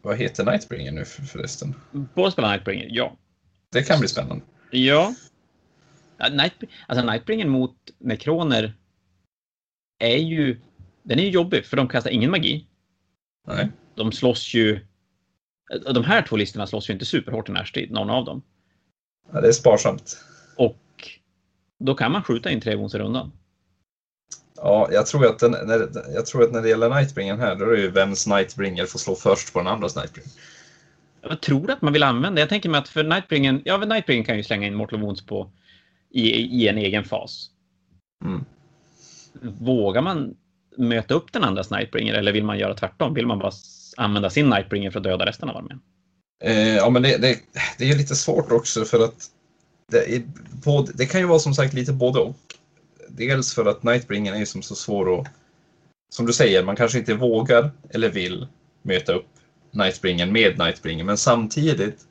vad heter Nightbringer nu förresten? Båda spelar Nightbringer, ja. Det kan bli spännande. Ja. Night, alltså Nightbringer mot Necroner är ju... Den är ju jobbig, för de kastar ingen magi. Nej. De slåss ju... De här två listorna slåss ju inte superhårt i närstrid, någon av dem. Ja, det är sparsamt. Och då kan man skjuta in tre i rundan. Ja, jag tror, att den, när, jag tror att när det gäller Nightbringern här, då är det ju vems Nightbringer får slå först på den andras Nightbringer. Jag tror att man vill använda. Jag tänker mig att för Nightbringen, ja, Nightbringen kan ju slänga in Mortal Wounds på i, i en egen fas. Mm. Vågar man möta upp den andras Nightbringer eller vill man göra tvärtom? Vill man bara använda sin Nightbringer för att döda resten av armén? Eh, ja, men det, det, det är lite svårt också för att det, är både, det kan ju vara som sagt lite både och. Dels för att Nightbringer är som så svår att, som du säger, man kanske inte vågar eller vill möta upp Nightbringen med Nightbringer, men samtidigt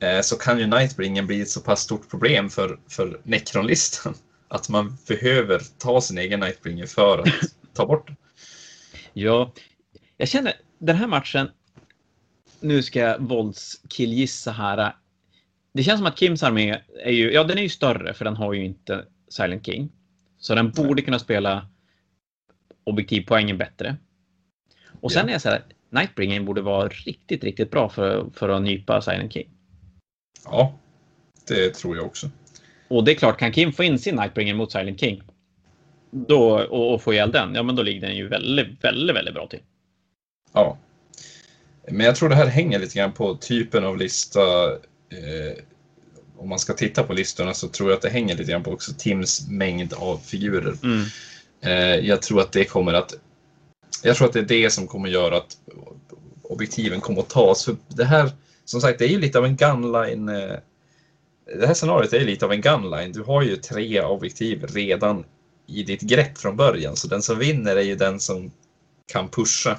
eh, så kan ju Nightbringen bli ett så pass stort problem för, för Necron-listan att man behöver ta sin egen Nightbringer för att ta bort den. Ja, jag känner den här matchen. Nu ska jag våldskillgissa här. Det känns som att Kims armé är ju, ja den är ju större för den har ju inte Silent King. Så den borde kunna spela objektivpoängen bättre. Och sen Ja. är jag så här, Nightbringern borde vara riktigt, riktigt bra för, för att nypa Silent King. Ja, det tror jag också. Och det är klart, kan Kim få in sin Nightbringer mot Silent King då, och, och få ihjäl den, ja men då ligger den ju väldigt, väldigt, väldigt bra till. Ja. Men jag tror det här hänger lite grann på typen av lista. Eh, om man ska titta på listorna så tror jag att det hänger lite grann på också Tims mängd av figurer. Mm. Eh, jag tror att det kommer att jag tror att det är det som kommer göra att objektiven kommer att tas. För det här, som sagt, det är ju lite av en gunline. eh, Det här scenariot är lite av en gunline. Du har ju tre objektiv redan i ditt grepp från början, så den som vinner är ju den som kan pusha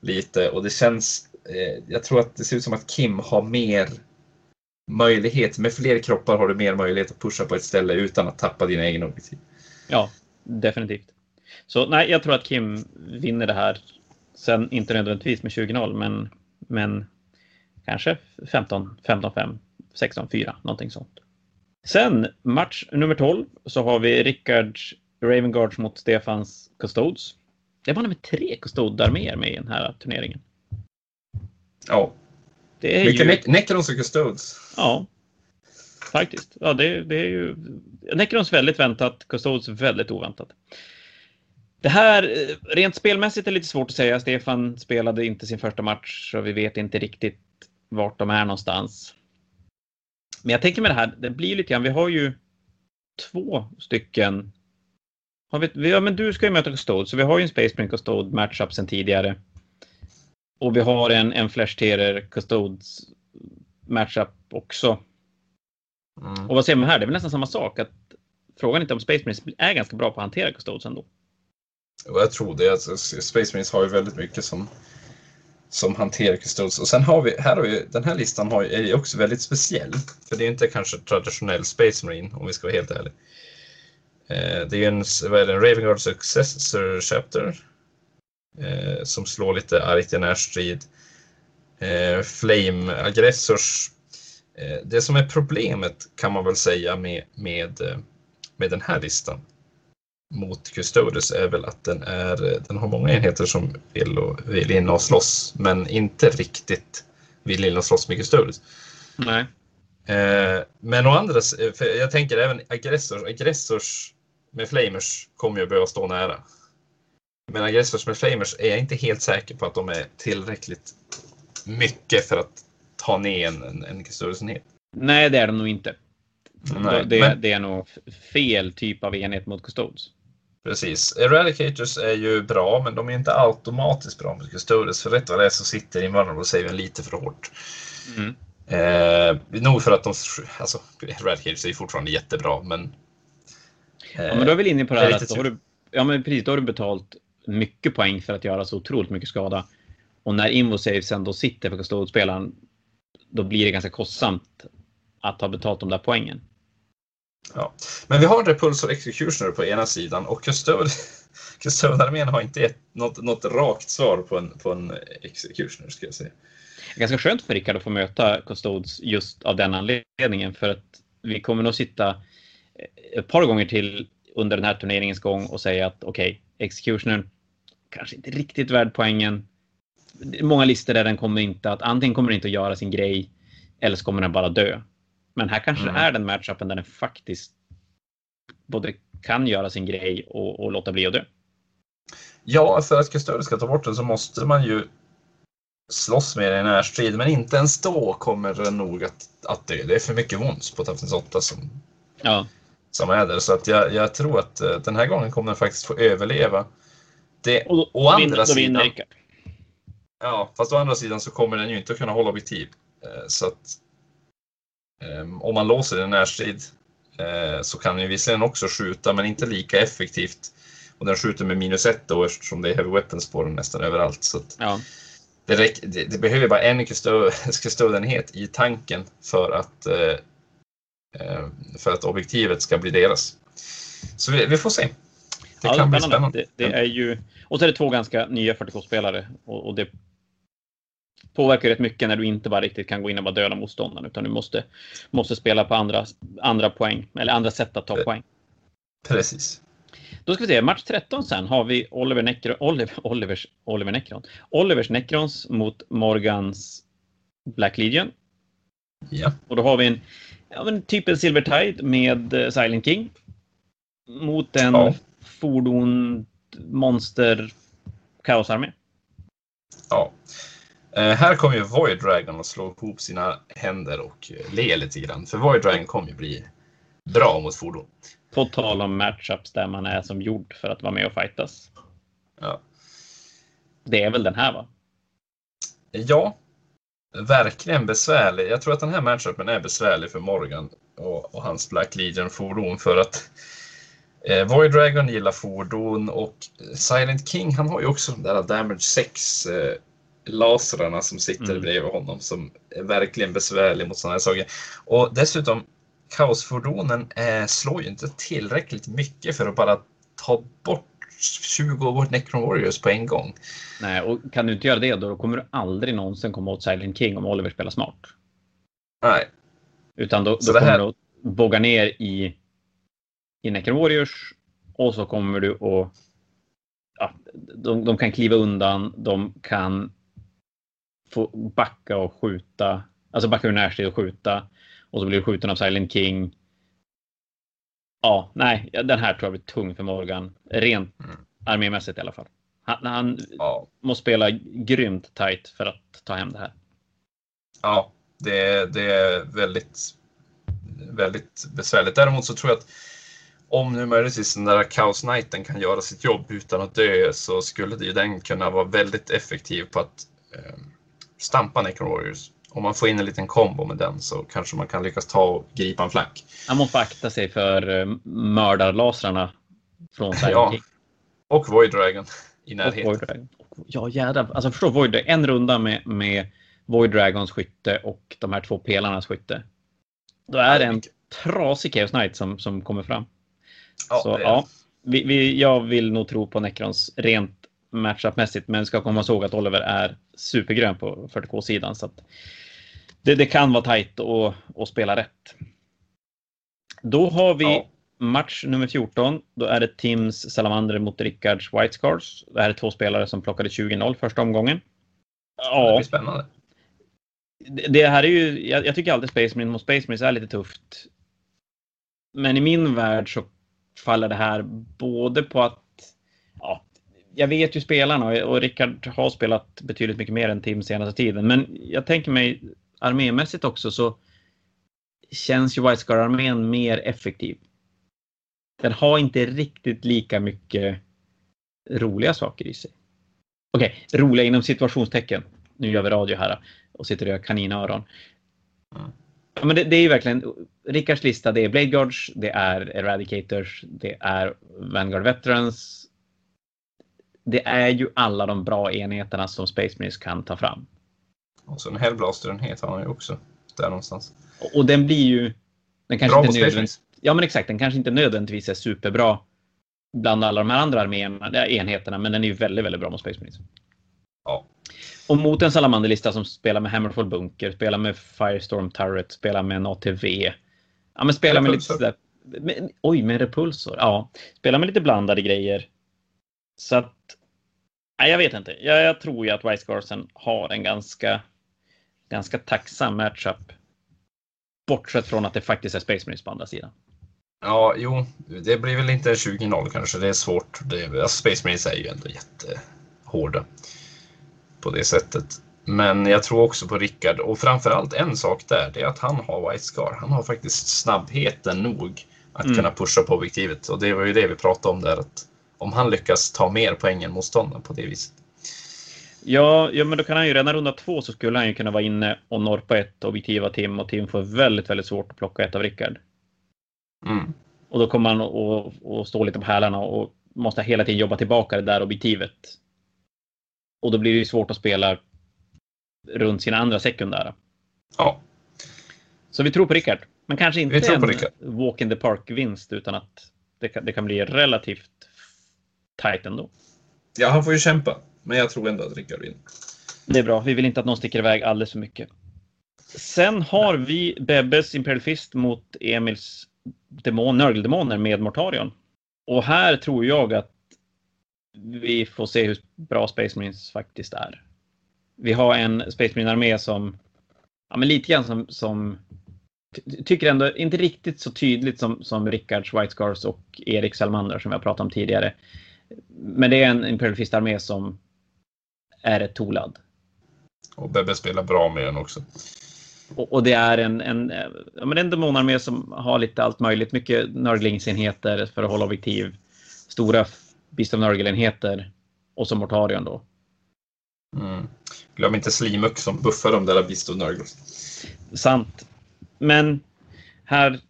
lite och det känns. Eh, jag tror att det ser ut som att Kim har mer möjlighet. Med fler kroppar har du mer möjlighet att pusha på ett ställe utan att tappa dina egna objektiv. Ja, definitivt. Så nej, jag tror att Kim vinner det här. Sen inte nödvändigtvis med 20-0, men, men kanske 15, 15-5, 16-4, någonting sånt. Sen match nummer 12 så har vi Rickards Ravenguards mot Stefans Custodes. Det var med tre Custode-arméer med i den här turneringen. Ja, Det är mycket ju... ne- Necrons och Custodes. Ja, faktiskt. Ja, det, det är ju Necrons väldigt väntat, Custodes väldigt oväntat. Det här, eh, rent spelmässigt är lite svårt att säga. Stefan spelade inte sin första match så vi vet inte riktigt vart de är någonstans. Men jag tänker med det här, det blir lite grann, vi har ju två stycken. Har vi, ja, men du ska ju möta Custode, så vi har ju en Space Marine Custode matchup sedan tidigare. Och vi har en, en Flash Terror Custodes matchup också. Mm. Och vad säger man här? Det är väl nästan samma sak. Att frågan är inte om Space Marines är ganska bra på att hantera Custodes ändå. Och jag tror det. Alltså, Space Marines har ju väldigt mycket som, som hanterar Custodes. Och sen har vi, här har vi, den här listan har, är ju också väldigt speciell. För det är inte kanske traditionell Space Marine om vi ska vara helt ärliga. Eh, det är ju en, vad är det, en Ravenguard Successor Chapter. Eh, som slår lite argt i närstrid. Eh, Flame Aggressors. Eh, det som är problemet kan man väl säga med, med, eh, med den här listan mot Custodes är väl att den, är, den har många enheter som vill, och, vill in och slåss, men inte riktigt vill in och slåss med Custodes. Nej. Eh, men å andra s- för jag tänker även aggressors, aggressors med flamers kommer ju behöva stå nära. Men aggressors med flamers är jag inte helt säker på att de är tillräckligt mycket för att ta ner en, en, en Custodes-enhet. Nej, det är de nog inte. Nej, det, men- det är nog fel typ av enhet mot Custodes. Precis. Eradicators är ju bra, men de är inte automatiskt bra mot Custodes. För rätt vad det är så sitter Invulnerable Saven lite för hårt. Mm. Eh, nog för att de... Alltså, Eradicators är ju fortfarande jättebra, men... Eh, Ja, men då är vi inne på det det är här att då har, du, ja, men precis, då har du betalt mycket poäng för att göra så otroligt mycket skada. Och när Invosavesen då sitter för Custode-spelaren, då blir det ganska kostsamt att ha betalt de där poängen. Ja. Men vi har en Repulsor Executioner på ena sidan och. Custode-armén har inte gett något, något rakt svar på en, på en Executioner, ska jag säga. Ganska skönt för Rickard att få möta Custodes just av den anledningen för att vi kommer nog sitta ett par gånger till under den här turneringens gång och säga att okej, Executioner kanske inte riktigt värd poängen. Många listor där den kommer inte att antingen kommer den inte att göra sin grej eller så kommer den bara dö. Men här kanske Mm. det är den matchupen där den faktiskt både kan göra sin grej och, och låta bli att dö. Ja, för att Custodes ska ta bort den så måste man ju slåss med den i närstrid, men inte ens då kommer den nog att, att dö. Det är för mycket wons på Tafnins 8 som, Ja, som är där. Så att jag, jag tror att eh, den här gången kommer den faktiskt få överleva. Det, och då, å andra då sidan, Rickard. ja, fast å andra sidan så kommer den ju inte att kunna hålla objektiv. Eh, Så att eh, om man låser den närstrid eh, så kan den visserligen också skjuta, men inte lika effektivt. Och den skjuter med minus ett då eftersom det är heavy weapons på den nästan överallt. Så att Ja. det, räck, det, det behöver bara en kustodenhet i tanken för att, eh, eh, för att objektivet ska bli deras. Så vi, vi får se. Det ja, kan bli spännande. Det, det är ju, och så är det två ganska nya 40K-spelare och, och det påverkar rätt mycket när du inte bara riktigt kan gå in och bara döda motståndaren utan du måste, måste spela på andra, andra poäng eller andra sätt att ta Eh. poäng. Precis. Då ska vi se, match 13 sen har vi Oliver, Necron, Oliver, Olivers, Oliver Necron. Olivers Necrons mot Morgans Black Legion. Ja. Och då har vi en, ja, men typ en Silver Tide med eh, Silent King. Mot en Ja. Fordon monster kaosarmé. ja. Eh, här kommer ju Void Dragon att slå ihop sina händer och eh, le lite grann. För Void Dragon kommer ju bli bra mot fordon. På tal om matchups där man är som gjord för att vara med och fightas. Ja. Det är väl den här va? Ja, verkligen besvärlig. Jag tror att den här matchupen är besvärlig för Morgan och, och hans Black Legion-fordon för att eh, Void Dragon gillar fordon och Silent King, han har ju också de där Damage 6 eh, lasrarna som sitter Mm. bredvid honom som är verkligen besvärlig mot sådana här saker. Och dessutom, kaosfordonen eh, slår ju inte tillräckligt mycket för att bara ta bort 20 av vårt Necron Warriors på en gång. Nej, och kan du inte göra det då kommer du aldrig någonsin komma åt Silent King om Oliver spelar smart. Nej, Utan då, då det här- kommer du att bogga ner i, i Necron Warriors och så kommer du att... Ja, de, de kan kliva undan, de kan få backa och skjuta. Alltså backa ur närstrid och skjuta. Och så blir du skjuten av Silent King. Ja, nej, den här tror jag blir tung för Morgan. Rent Mm. armémässigt i alla fall. Han, han ja. måste spela grymt tight för att ta hem det här. Ja, det, det är väldigt, väldigt besvärligt. Däremot så tror jag att om nu möjligtvis den där Chaos Knighten kan göra sitt jobb utan att dö så skulle ju den kunna vara väldigt effektiv på att eh, stampa Necron Warriors. Om man får in en liten kombo med den så kanske man kan lyckas ta och gripa en flank. Han måste akta sig för eh, mördarlasrarna från Silent Ja. Och Void Dragon i Och närheten. Void Dragon. Ja jädrar, alltså förstå Void. En runda med, med Void Dragons skytte och de här två pelarnas skytte. Då är det en trasig Chaos Knight som, som kommer fram. Ja, så det ja, vi, vi, jag vill nog tro på Necrons rent matchup-mässigt, men ska komma ihåg att Oliver är supergrön på 40K-sidan. Så att det, det kan vara tajt och, och spela rätt. Då har vi Ja. match nummer 14. Då är det Tims Salamander mot Rickards White Scars. Det här är två spelare som plockade 20-0 första omgången. Det Ja, blir spännande. det det här är ju, jag, jag tycker alltid Space Marine mot Space Marines är lite tufft. Men i min värld så faller det här både på att, ja, jag vet ju spelarna och, och Rickard har spelat betydligt mycket mer än Tim senaste tiden. Men jag tänker mig armémässigt också så känns ju White Scar-armén mer effektiv. Den har inte riktigt lika mycket roliga saker i sig. Okej, roliga inom situationstecken. Nu gör vi radio här och sitter och gör kaninöron. Mm. Ja, men det, det är ju verkligen Rickards lista. Det är Blade Guards, det är Eradicators, det är Vanguard Veterans. Det är ju alla de bra enheterna som Space Marines kan ta fram. Och så en Hellblaster-enhet har han ju också. Där någonstans. Och, och den blir ju... Den kanske Bra inte Space nödvändigt, Marines. Ja, men exakt. Den kanske inte nödvändigtvis är superbra bland alla de här andra arméerna, enheterna, men den är ju väldigt, väldigt bra mot Space Marines. Och mot en Salamanderlista som spelar med Hammerfall Bunker, spelar med Firestorm Turret, spelar med en ATV. Ja, men spelar med lite sådär, med, Oj, med repulsor. Ja, spelar med lite blandade grejer. Så att... Nej, jag vet inte. Jag, jag tror ju att White Scarsen har en ganska, ganska tacksam matchup. Bortsett från att det faktiskt är Space Marines på andra sidan. Ja, jo, det blir väl inte 20-0 kanske. Det är svårt. Det, alltså Space Marines är ju ändå jättehårda på det sättet. Men jag tror också på Rickard och framförallt en sak där, det är att han har White Scar. Han har faktiskt snabbheten nog att mm. kunna pusha på objektivet och det var ju det vi pratade om där att om han lyckas ta mer poäng än motståndaren på det viset. Ja, ja, men då kan han ju redan runda två så skulle han ju kunna vara inne och norpa ett objektiv av Tim och Tim får väldigt, väldigt svårt att plocka ett av Rickard. Mm. Och då kommer han att stå lite på hälarna och måste hela tiden jobba tillbaka det där objektivet. Och då blir det ju svårt att spela runt sina andra sekundära. Ja. Så vi tror på Rickard. Men kanske inte en walk in the park-vinst utan att det kan, det kan bli relativt tajt ändå. Ja, han får ju kämpa. Men jag tror ändå att Rickard vinner. Det är bra. Vi vill inte att någon sticker iväg alldeles för mycket. Sen har vi Bebbes Imperial Fist mot Emils demon, Nörgeldemoner med Mortarion. Och här tror jag att vi får se hur bra Space Marines faktiskt är. Vi har en Space Marine-armé som, ja men lite grann som, som tycker ändå inte riktigt så tydligt som, som Rickards White Scars och Erik Salmander som vi har pratat om tidigare. Men det är en Imperial Fist-armé som är ett Tolad. Och Bebbe spelar bra med den också. Och, och, det är en, en, ja, men en demonarmé som har lite allt möjligt. Mycket nörglingsenheter för att hålla objektiv. Stora Beast of Nörgelenheter. Och så Mortarion då. Mm. Glöm inte Slimuk som buffar de där Beast of Nörgel. Sant. Men här,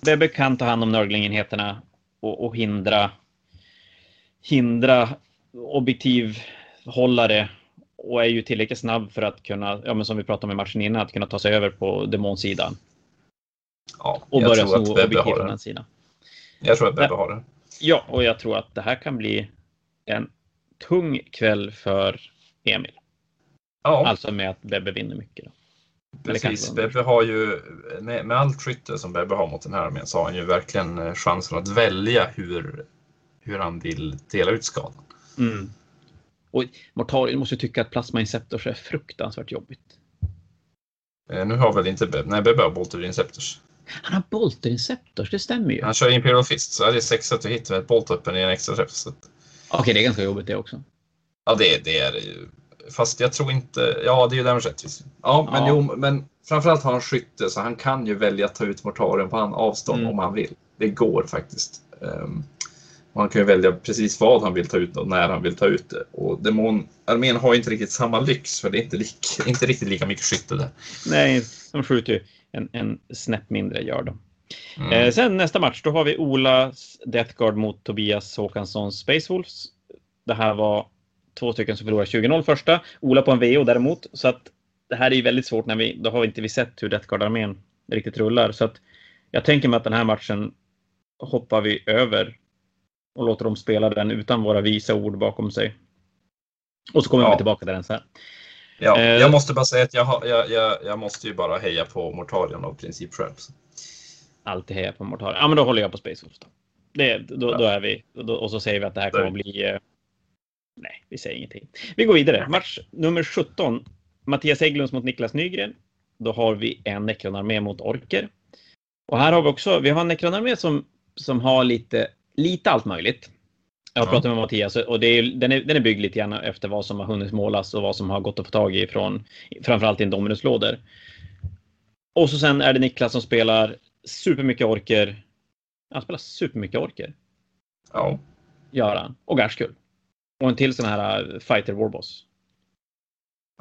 Bebbe kan ta hand om nörglingenheterna och, och hindra, hindra objektivhållare och är ju tillräckligt snabb för att kunna, ja men som vi pratade om i matchen innan, att kunna ta sig över på demonsidan. Ja, och börja sno objektiv från den sidan. Jag tror att Bebbe har det. Ja, och jag tror att det här kan bli en tung kväll för Emil. Ja. Alltså med att Bebbe vinner mycket. Då. Precis, Bebbe har ju med, allt skytte som Bebbe har mot den här armén så har han ju verkligen eh, chansen att välja hur, hur han vill dela ut skadan. Mm. Och Mortarion måste tycka att Plasma Inceptors är fruktansvärt jobbigt. Eh, nu har väl inte Bebbe, nej Bebbe har Bolter Inceptors. Han har Bolter Inceptors, det stämmer ju. Han kör Imperial Fist, så är det sex sätt att hitta med ett Bolt Open i en extra träff. Okej, okay, det är ganska jobbigt det också. Ja, det, det är det ju. Fast jag tror inte, ja det är ju damage rättvis. Ja, men ja. jo, men framförallt har han skytte så han kan ju välja att ta ut Mortarion på avstånd mm. om han vill. Det går faktiskt. Um, han kan ju välja precis vad han vill ta ut och när han vill ta ut det. Och demonarmén har inte riktigt samma lyx för det är inte, lik, inte riktigt lika mycket skytte där. Nej, de skjuter ju en, en snäpp mindre gör de. Mm. Eh, sen nästa match, då har vi Olas Death Guard mot Tobias Håkanssons Space Wolves. Det här var två stycken som förlorade 20-0 första. Ola på en VO däremot. Så att det här är ju väldigt svårt när vi, då har inte vi sett hur Death Guard-armén riktigt rullar. Så att jag tänker mig att den här matchen hoppar vi över och låter dem spela den utan våra visa ord bakom sig. Och så kommer ja. vi tillbaka till den sen. Ja, eh, jag måste bara säga att jag, har, jag, jag, jag måste ju bara heja på Mortarion av princip själv. Alltid heja på Mortarion. Ja, men då håller jag på Space Wolf. Då. Det, då, ja. då är vi, då, och så säger vi att det här kommer att bli... Eh, nej, vi säger ingenting. Vi går vidare. Match nummer 17. Mattias Hägglunds mot Niklas Nygren. Då har vi en Necron-armé mot Orker. Och här har vi också, vi har en Necron-armé som, som har lite lite allt möjligt. Jag har pratat med Mattias och det är, den, är, den är byggd lite grann efter vad som har hunnit målas och vad som har gått att få tag i från framförallt Indominus-lådor. Och så sen är det Niklas som spelar supermycket orker. Han spelar supermycket orker. Ja. Gör han. Och Gashkull. Och en till sån här uh, Fighter Warboss.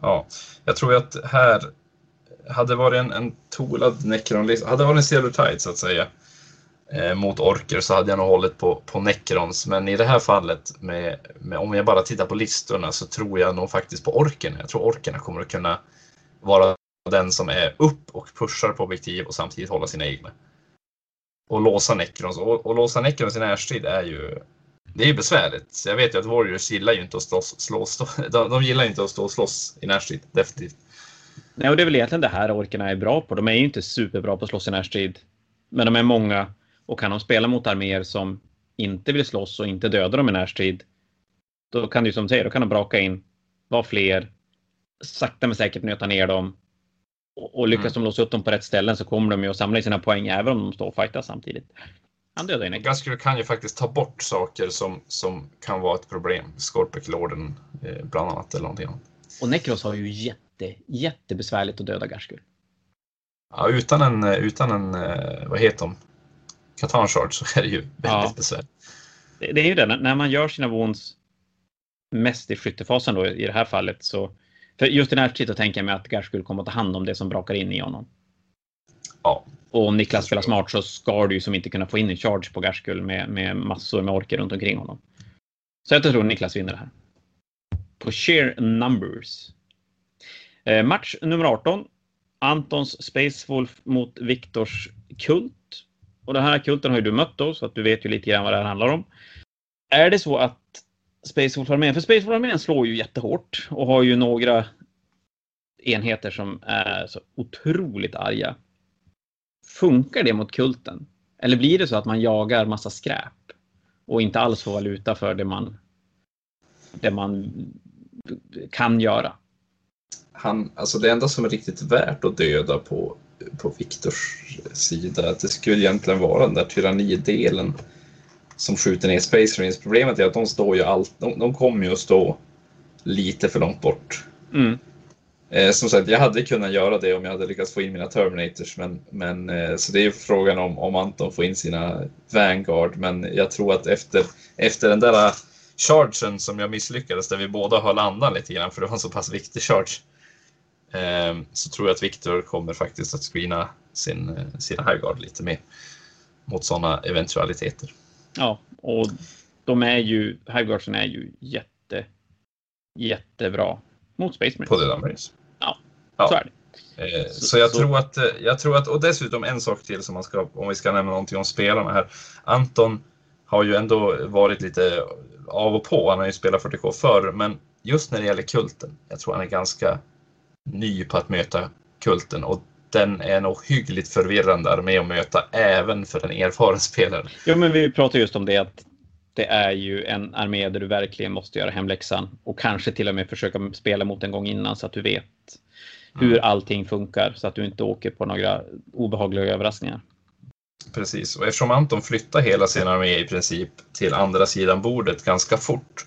Ja, jag tror att här hade varit en, en toolad Necron, hade varit en Silver Tide så att säga eh, mot orker så hade jag nog hållit på, på Necrons. Men i det här fallet, med, med, om jag bara tittar på listorna, så tror jag nog faktiskt på orken. Jag tror orkerna kommer att kunna vara den som är upp och pushar på objektiv och samtidigt hålla sina egna. Och låsa Necrons. Och, och låsa Necrons i närstrid är ju det är besvärligt. Så jag vet ju att Warriors gillar ju inte att slåss. slåss de, de gillar inte att stå och slåss i närstrid, definitivt. Nej, och det är väl egentligen det här orkerna är bra på. De är ju inte superbra på att slåss i närstrid. Men de är många och kan de spela mot arméer som inte vill slåss och inte döda dem i närstrid, då kan du som du säger, då kan de braka in, vara fler, sakta men säkert nöta ner dem Och, och lyckas mm. de låsa upp dem på rätt ställen så kommer de ju att samla sina poäng även om de står och fightar samtidigt. Han dödar ju Necros. kan ju faktiskt ta bort saker som, som kan vara ett problem. Skorpek-lorden eh, bland annat eller någonting annat. Och Necros har ju jätte, jättebesvärligt att döda Garskur. Ja, utan en, utan en, eh, vad heter de? Katan Shard så är det ju väldigt ja. besvärligt. Det, det, är ju det, när man gör sina wounds mest i skyttefasen då i det här fallet så för just i närtid så tänker jag mig att Garskur kommer att ta hand om det som brakar in i honom. Ja. Och om Niklas spelar smart så ska du ju som inte kunna få in en charge på Garskull med, med massor med orker runt omkring honom. Så jag tror Niklas vinner det här. På sheer numbers. Eh, match nummer 18. Antons Space Wolf mot Viktors Kult. Och den här kulten har ju du mött då, så att du vet ju lite grann vad det här handlar om. Är det så att Space Wolf-armén, för Space Wolf-armén slår ju jättehårt och har ju några enheter som är så otroligt arga. Funkar det mot kulten? Eller blir det så att man jagar massa skräp och inte alls får valuta för det man, det man kan göra? Han, alltså det enda som är riktigt värt att döda på, på Viktors sida, det skulle egentligen vara den där tyrannidelen som skjuter ner Space Marines. Problemet är att de står ju allt, de, de kommer ju att stå lite för långt bort. Mm. Eh, som sagt, jag hade kunnat göra det om jag hade lyckats få in mina Terminators, men, men eh, så det är frågan om, om Anton får in sina Vanguard, men jag tror att efter, efter den där chargen som jag misslyckades, där vi båda har landat lite grann, för det var en så pass viktig charge, så tror jag att Viktor kommer faktiskt att screena sin, eh, sina Highguard lite mer mot sådana eventualiteter. Ja, och de är ju, Hiveguardsen är ju jätte, jättebra mot Space Marines. På Döda Marines. Ja, ja, så är det. Eh, så, så, jag, så. Tror att, eh, jag tror att, och dessutom en sak till som man ska, om vi ska nämna någonting om spelarna här. Anton har ju ändå varit lite av och på, han har ju spelat 40K förr, men just när det gäller kulten, jag tror han är ganska ny på att möta kulten och den är nog hyggligt förvirrande armé att möta även för en erfaren spelare. Jo, men vi pratar just om det att det är ju en armé där du verkligen måste göra hemläxan och kanske till och med försöka spela mot en gång innan så att du vet hur mm. allting funkar så att du inte åker på några obehagliga överraskningar. Precis, och eftersom Anton flyttar hela sin armé i princip till andra sidan bordet ganska fort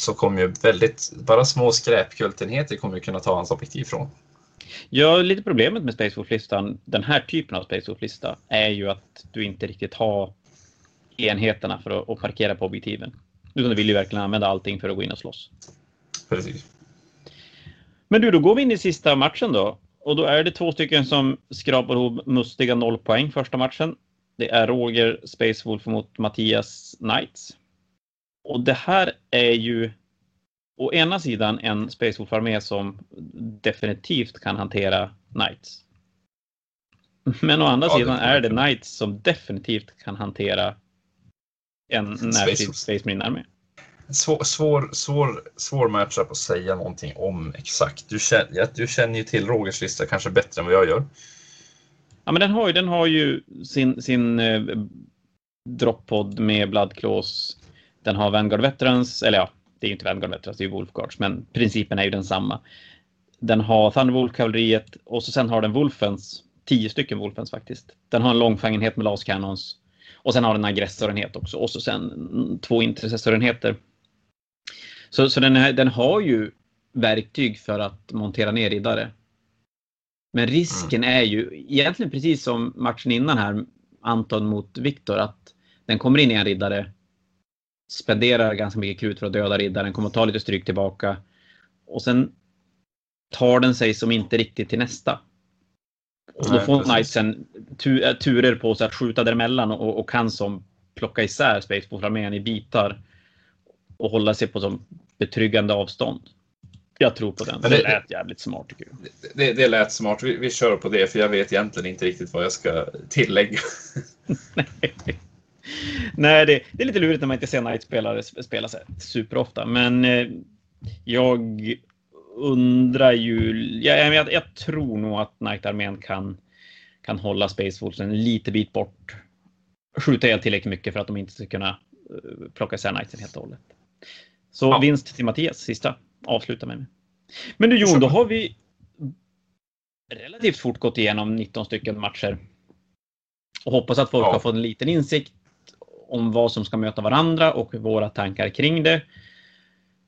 så kommer ju väldigt, bara små skräpkultenheter kommer ju kunna ta hans objektiv från. Ja, lite problemet med Space listan den här typen av Space lista är ju att du inte riktigt har enheterna för att, att parkera på objektiven. Utan du vill ju verkligen använda allting för att gå in och slåss. Precis. Men du, då går vi in i sista matchen då. Och då är det två stycken som skrapar ihop mustiga noll poäng första matchen. Det är Roger Space Wolf mot Mattias Knights. Och det här är ju å ena sidan en Space Wolf-armé som definitivt kan hantera Knights. Men å andra ja, sidan är det Knights som definitivt kan hantera en närtid Space Marine-armé. Svår, svår, svår, svår matchup att säga någonting om exakt. Du känner, du känner ju till Rogers lista kanske bättre än vad jag gör. Ja, men den har ju, den har ju sin, sin eh, droppod med Bloodclaws. Den har Vanguard Veterans, eller ja, det är ju inte Vanguard Veterans, det är ju Wolfguards, men principen är ju densamma. Den har Thunderwolf-kavalleriet och så sen har den Wolfens, tio stycken Wolfens faktiskt. Den har en långfängenhet med las cannons och sen har den aggressorenhet också och så sen två intercessorenheter. Så, så den, är, den har ju verktyg för att montera ner riddare. Men risken är ju egentligen precis som matchen innan här, Anton mot Viktor, att den kommer in i en riddare spenderar ganska mycket krut för att döda riddaren, kommer att ta lite stryk tillbaka. Och sen tar den sig som inte riktigt till nästa. Och då får Knightsen tu äh, turer på sig att skjuta däremellan och, och kan som plocka isär Spaceport-armén i bitar och hålla sig på som betryggande avstånd. Jag tror på den. Det, det lät jävligt smart tycker jag. Det, det lät smart. Vi, vi kör på det för jag vet egentligen inte riktigt vad jag ska tillägga. Nej, det, det, är lite lurigt när man inte ser Knight-spelare spela sig superofta, men eh, jag undrar ju. Jag, jag, jag tror nog att Knight-armén kan, kan hålla Space Wolves en lite bit bort. Skjuta ihjäl tillräckligt mycket för att de inte ska kunna uh, plocka isär Knightsen helt och hållet. Så ja. vinst till Mattias, sista avsluta med. Men du Jon, då har vi relativt fort gått igenom 19 stycken matcher. Och hoppas att folk Ja. har fått en liten insikt om vad som ska möta varandra och våra tankar kring det.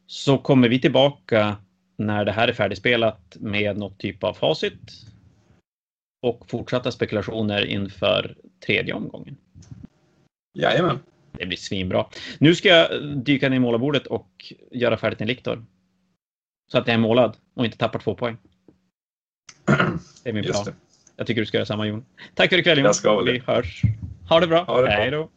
Så kommer vi tillbaka när det här är färdigspelat med något typ av facit. Och fortsatta spekulationer inför tredje omgången. Jajamän. Det blir svinbra. Nu ska jag dyka ner i målarbordet och göra färdigt en Liktor. Så att jag är målad och inte tappar två poäng. Det är min plan. Jag tycker du ska göra samma Jon. Tack för ikväll Jon. Jag ska väl. Vi hörs. Ha det bra. Ha det bra. Hej då.